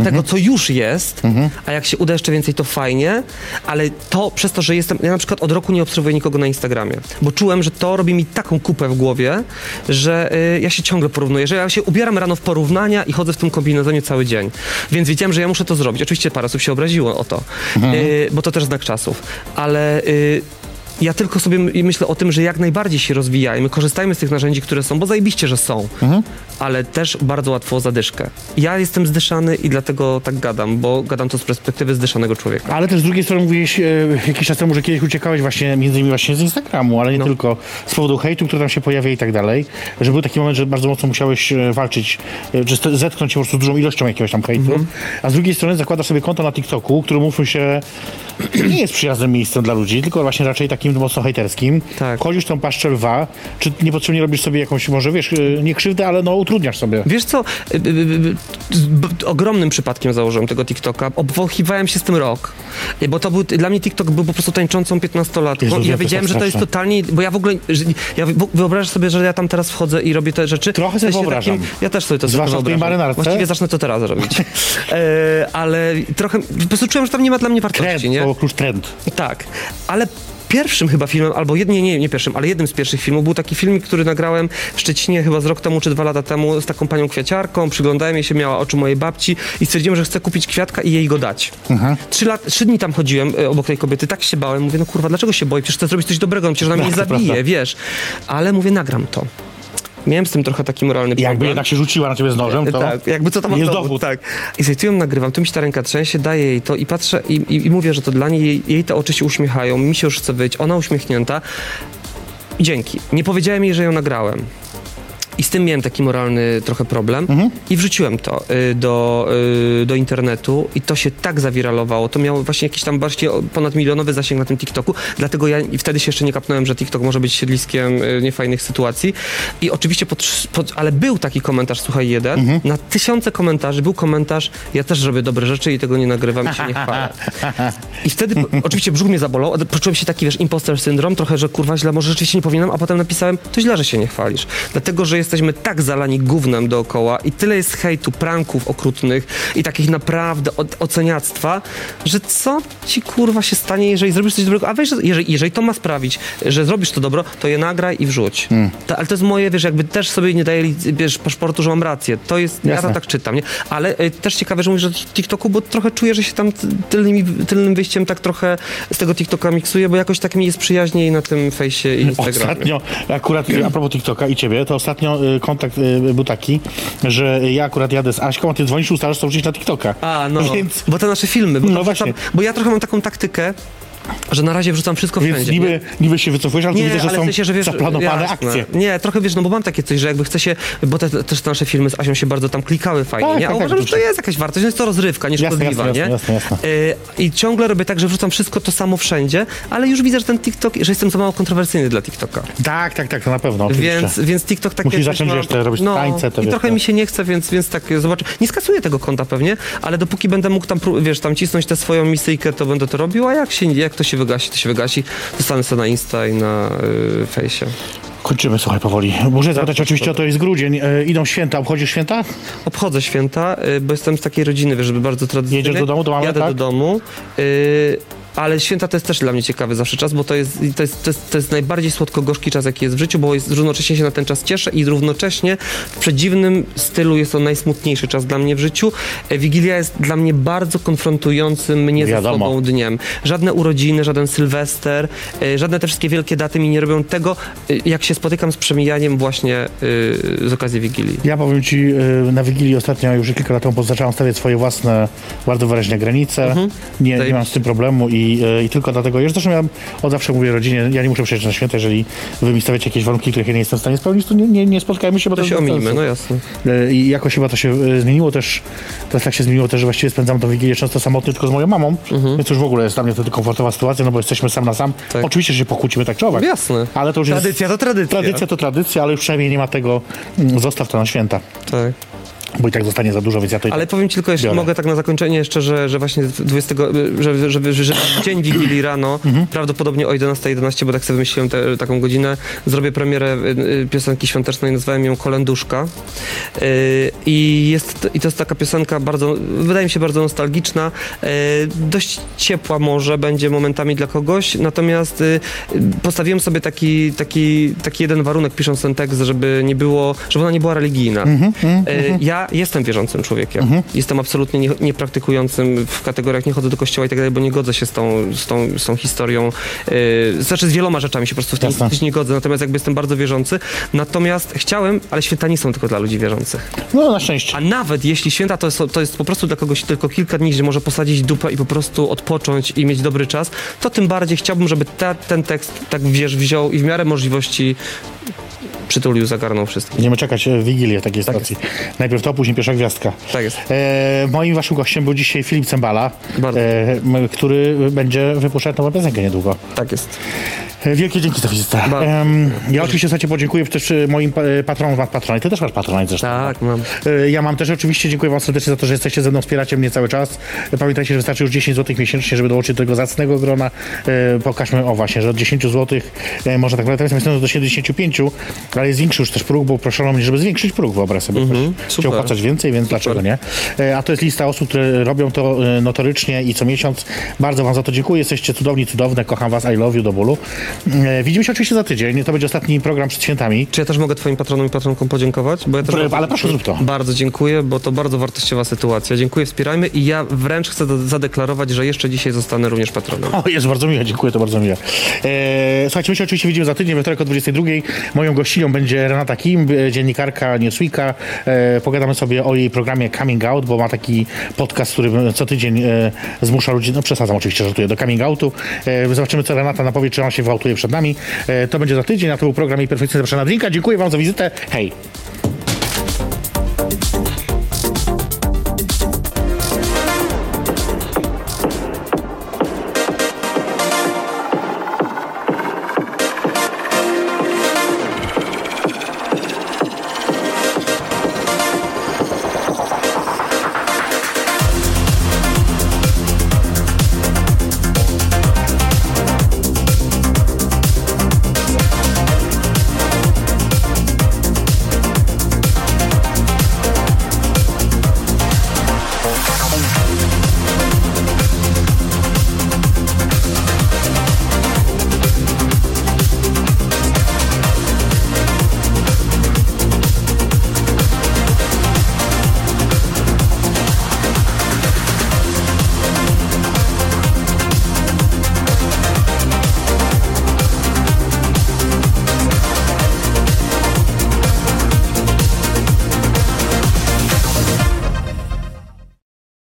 tego, co już jest, a jak się uda jeszcze więcej, to fajnie, ale to przez to, że jestem, ja na przykład od roku nie obserwuję nikogo na Instagramie, bo czułem, że to robi mi taką kupę w głowie, że y, ja się ciągle porównuję, że ja się ubieram rano w porównania i chodzę w tym kombinezonie cały dzień, więc wiedziałem, że ja muszę to zrobić. Oczywiście parę osób się obraziło o to, y, bo to też znak czasów, ale... Y, ja tylko sobie my- myślę o tym, że jak najbardziej się rozwijajmy, korzystajmy z tych narzędzi, które są, bo zajebiście, że są, ale też bardzo łatwo o zadyszkę. Ja jestem zdyszany i dlatego tak gadam, bo gadam to z perspektywy zdyszanego człowieka. Ale też z drugiej strony mówiłeś e, jakiś czas temu, że kiedyś uciekałeś właśnie między innymi właśnie z Instagramu, ale nie No. tylko z powodu hejtu, który tam się pojawia i tak dalej, że był taki moment, że bardzo mocno musiałeś e, walczyć, e, czy zetknąć się po prostu z dużą ilością jakiegoś tam hejtu, Mhm. a z drugiej strony zakładasz sobie konto na TikToku, które mówmy się nie jest przyjaznym miejscem dla ludzi, tylko właśnie raczej takim mocno hejterskim. Tak. Chodzisz tą paszczę lwa, czy niepotrzebnie robisz sobie jakąś, może wiesz, e, nie krzywdę, ale no utrudniasz sobie. Wiesz co, y, y, y, y, ogromnym przypadkiem założyłem tego TikToka. Obwąchiwałem się z tym rok, Y, bo to był, dla mnie TikTok był po prostu tańczącą 15-latką Jezu, i ja wiedziałem, że to jest totalnie, bo ja w ogóle, ja wy- wyobrażasz sobie, że ja tam teraz wchodzę i robię te rzeczy. Trochę sobie W sensie wyobrażam. ja też sobie to Zwłaszcza tej wyobrażam. marynarce. Właściwie zacznę to teraz robić. e, ale trochę, po prostu czułem, że tam nie ma dla mnie wartości, Trend, nie? to klucz trend. Tak, ale pierwszym chyba filmem, albo jednie, nie, nie pierwszym, ale jednym z pierwszych filmów był taki filmik, który nagrałem w Szczecinie chyba z rok temu czy dwa lata temu z taką panią kwiaciarką, przyglądałem jej się, miała oczy mojej babci i stwierdziłem, że chcę kupić kwiatka i jej go dać. Trzy, lat, trzy dni tam chodziłem e, obok tej kobiety, tak się bałem, mówię, no kurwa, dlaczego się boję, przecież chcę zrobić coś dobrego, no przecież ona mnie nie Tak, zabije, prawda. wiesz. Ale mówię, nagram to. Miałem z tym trochę taki moralny problem. Jakby jednak się rzuciła na ciebie z nożem, to Tak, jakby co tam jest jest dowód. Tak. I sobie tu ją nagrywam, tu mi się ta ręka trzęsie, daję jej to i patrzę i, i, i mówię, że to dla niej, jej, jej te oczy się uśmiechają, mi się już chce być, ona uśmiechnięta. I dzięki. Nie powiedziałem jej, że ją nagrałem. I z tym miałem taki moralny trochę problem. I wrzuciłem to y, do, y, do internetu i to się tak zawiralowało. To miało właśnie jakiś tam bardziej o- ponadmilionowy zasięg na tym TikToku. Dlatego ja wtedy się jeszcze nie kapnąłem, że TikTok może być siedliskiem y, niefajnych sytuacji. I oczywiście, pod, pod, ale był taki komentarz, słuchaj, jeden. Na tysiące komentarzy był komentarz, ja też robię dobre rzeczy i tego nie nagrywam i się nie chwalę. I wtedy oczywiście brzuch mnie zabolał, poczułem się taki, wiesz, imposter syndrom, trochę, że kurwa źle, może rzeczywiście nie powinienem, a potem napisałem, to źle, że się nie chwalisz. Dlatego, że jesteśmy tak zalani gównem dookoła i tyle jest hejtu, pranków okrutnych i takich naprawdę od, oceniactwa, że co ci kurwa się stanie, jeżeli zrobisz coś dobrego, a weź, że- jeżeli, jeżeli to ma sprawić, że zrobisz to dobro, to je nagraj i wrzuć. To, ale to jest moje, wiesz, jakby też sobie nie daję, wiesz, paszportu, że mam rację. To jest, ja Jasne. to tak czytam, nie? Ale y, też ciekawe, że mówisz o TikToku, bo trochę czuję, że się tam ty- tylnymi, tylnym wyjściem tak trochę z tego TikToka miksuję, bo jakoś tak mi jest przyjaźniej na tym fejsie i Instagramie. Ostatnio, akurat y, a propos TikToka i ciebie, to ostatnio kontakt y, był taki, że ja akurat jadę z Aśką, a ty dzwonisz, ustalasz co wrzucić na TikToka. A, no, Więc, bo te nasze filmy. Bo, No tam właśnie. wrzucam- bo ja trochę mam taką taktykę, że na razie wrzucam wszystko więc wszędzie. niby, nie? niby się wycofujesz, ale tu widzę, że ale są w sensie, że wiesz, zaplanowane jasne. akcje. Nie, trochę wiesz, no bo mam takie coś, że jakby chce się, bo te, też te nasze filmy z Asią się bardzo tam klikały fajnie, Tak, nie? A tak, tak, uważam, że to jest jakaś wartość, no jest to rozrywka, nieszkodliwa, jasne, nie? jasne, jasne. Y, I ciągle robię tak, że wrzucam wszystko to samo wszędzie, ale już widzę, że ten TikTok, że jestem za mało kontrowersyjny dla TikToka. Tak, tak, tak, to na pewno, oczywiście. Więc, więc TikTok takie Musisz zacząć ma- jeszcze robić no, tańce, to I wiesz, trochę mi się nie chce, więc, więc tak zobaczę. Nie skasuję tego konta pewnie, ale dopóki będę mógł tam, wiesz, tam cisnąć tę swoją misyjkę, to będę to robił, a jak, się, jak to się wygasi, to się wygasi. Zostanę sobie na Insta i na y, fejsie. Kończymy, słuchaj, powoli. Muszę zapytać oczywiście, o to jest grudzień. E, idą święta, obchodzisz święta? Obchodzę święta, y, bo jestem z takiej rodziny, wiesz, żeby bardzo tradycyjnej. Jedziesz do domu, do mamy, Jadę tak? do domu. y, ale święta to jest też dla mnie ciekawy zawsze czas, bo to jest, to jest, to jest, to jest najbardziej słodko-gorzki czas, jaki jest w życiu, bo jest, równocześnie się na ten czas cieszę i równocześnie w przedziwnym stylu jest to najsmutniejszy czas dla mnie w życiu. E, Wigilia jest dla mnie bardzo konfrontującym mnie Wiadomo. ze sobą dniem. Żadne urodziny, żaden Sylwester, e, żadne te wszystkie wielkie daty mi nie robią tego, e, jak się spotykam z przemijaniem właśnie z okazji Wigilii. Ja powiem ci, na Wigilii ostatnio już kilka lat temu zacząłem stawiać swoje własne, bardzo wyraźne granice. Nie, nie mam z tym problemu i, y, i tylko dlatego, ja zresztą ja od zawsze mówię rodzinie, ja nie muszę przyjść na święta, jeżeli wy mi stawiacie jakieś warunki, których ja nie jestem w stanie spełnić, to nie, nie, nie spotkajmy się, bo to, To się jest sensu. no jasne. Y, I jakoś chyba to się y, zmieniło też, teraz tak się zmieniło też, że właściwie spędzam tą Wigilię często samotnie tylko z moją mamą, więc już w ogóle jest dla mnie to komfortowa sytuacja, no bo jesteśmy sam na sam. Mhm. Tak. Oczywiście, że się pokłócimy tak czy owak. Jasne. Ale to już jest... Tradycja to tradycja. Tradycja to tradycja, ale już przynajmniej nie ma tego, mm, zostaw to na święta. Tak. Bo i tak zostanie za dużo, więc ja to Ale powiem ci tylko jeszcze, biorę. mogę tak na zakończenie jeszcze, że, że właśnie 20, że, że, że, że dzień Wigilii rano, Mhm. prawdopodobnie o 11.11, 11, bo tak sobie wymyśliłem te, taką godzinę, zrobię premierę y, y, piosenki świątecznej, nazwałem ją Kolenduszka. Y, I jest, to- i to jest taka piosenka bardzo, wydaje mi się bardzo nostalgiczna, dość ciepła może będzie momentami dla kogoś, natomiast postawiłem sobie taki, taki, taki jeden warunek pisząc ten tekst, żeby nie było, żeby ona nie była religijna. Mhm, Y, Ja jestem wierzącym człowiekiem. Jestem absolutnie nie, niepraktykującym w kategoriach, nie chodzę do kościoła i tak dalej, bo nie godzę się z tą, z tą, z tą historią. Yy, znaczy z wieloma rzeczami się po prostu w tym nie godzę, natomiast jakby jestem bardzo wierzący. Natomiast chciałem, ale święta nie są tylko dla ludzi wierzących. No na szczęście. A nawet jeśli święta to jest, to jest po prostu dla kogoś tylko kilka dni, gdzie może posadzić dupę i po prostu odpocząć i mieć dobry czas, to tym bardziej chciałbym, żeby ten tekst tak wiesz, wziął i w miarę możliwości przytulił, zagarnął wszystkich. Będziemy czekać e, Wigilię takiej sytuacji. Najpierw to, później pierwsza gwiazdka. Tak jest. E, moim waszym gościem był dzisiaj Filip Cembala, e, który będzie wypuszczać nową piosenkę niedługo. Tak jest. E, Wielkie dzięki za wizytę. Bardzo. Em, ja oczywiście słuchajcie, podziękuję też e, moim pa- patronom, masz patronat. Ty też masz patronat zresztą. Tak, mam. E, Ja mam też oczywiście, dziękuję wam serdecznie za to, że jesteście ze mną, wspieracie mnie cały czas. Pamiętajcie, że wystarczy już 10 zł miesięcznie, żeby dołączyć do tego zacnego grona. Pokażmy, o właśnie, że od 10 zł e, można tak naprawdę, teraz jestem do 75, ale jest większy już też próg, bo proszono mnie, żeby zwiększyć próg, wyobraź sobie. Ktoś Chciał super. płacać więcej, więc dlaczego nie? E, A to jest lista osób, które robią to e, notorycznie i co miesiąc. Bardzo wam za to dziękuję, jesteście cudowni, cudowne, kocham was, I love you do bólu. E, Widzimy się oczywiście za tydzień, to będzie ostatni program przed świętami. Czy ja też mogę twoim patronom i patronkom podziękować? Bo ja też ale proszę, zrób to. Bardzo dziękuję, bo to bardzo wartościowa sytuacja. Dziękuję, wspierajmy i ja wręcz chcę zadeklarować, że jeszcze dzisiaj zostanę również patronem. O, jest bardzo miłe, dziękuję, to bardzo miłe. E, słuchajcie, my się oczywiście widzimy za tydzień, wtorek o 22. Moją gościnią będzie Renata Kim, e, dziennikarka Newsweeka. E, pogadamy sobie o jej programie Coming Out, bo ma taki podcast, który co tydzień e, zmusza ludzi, no przesadzam oczywiście, żartuję, do coming outu. Zobaczymy, co Renata napowie, czy ona się gwałtuje przed nami. To będzie za tydzień, a to był program jej perfekcyjny zapraszana drinka. Dziękuję wam za wizytę. Hej!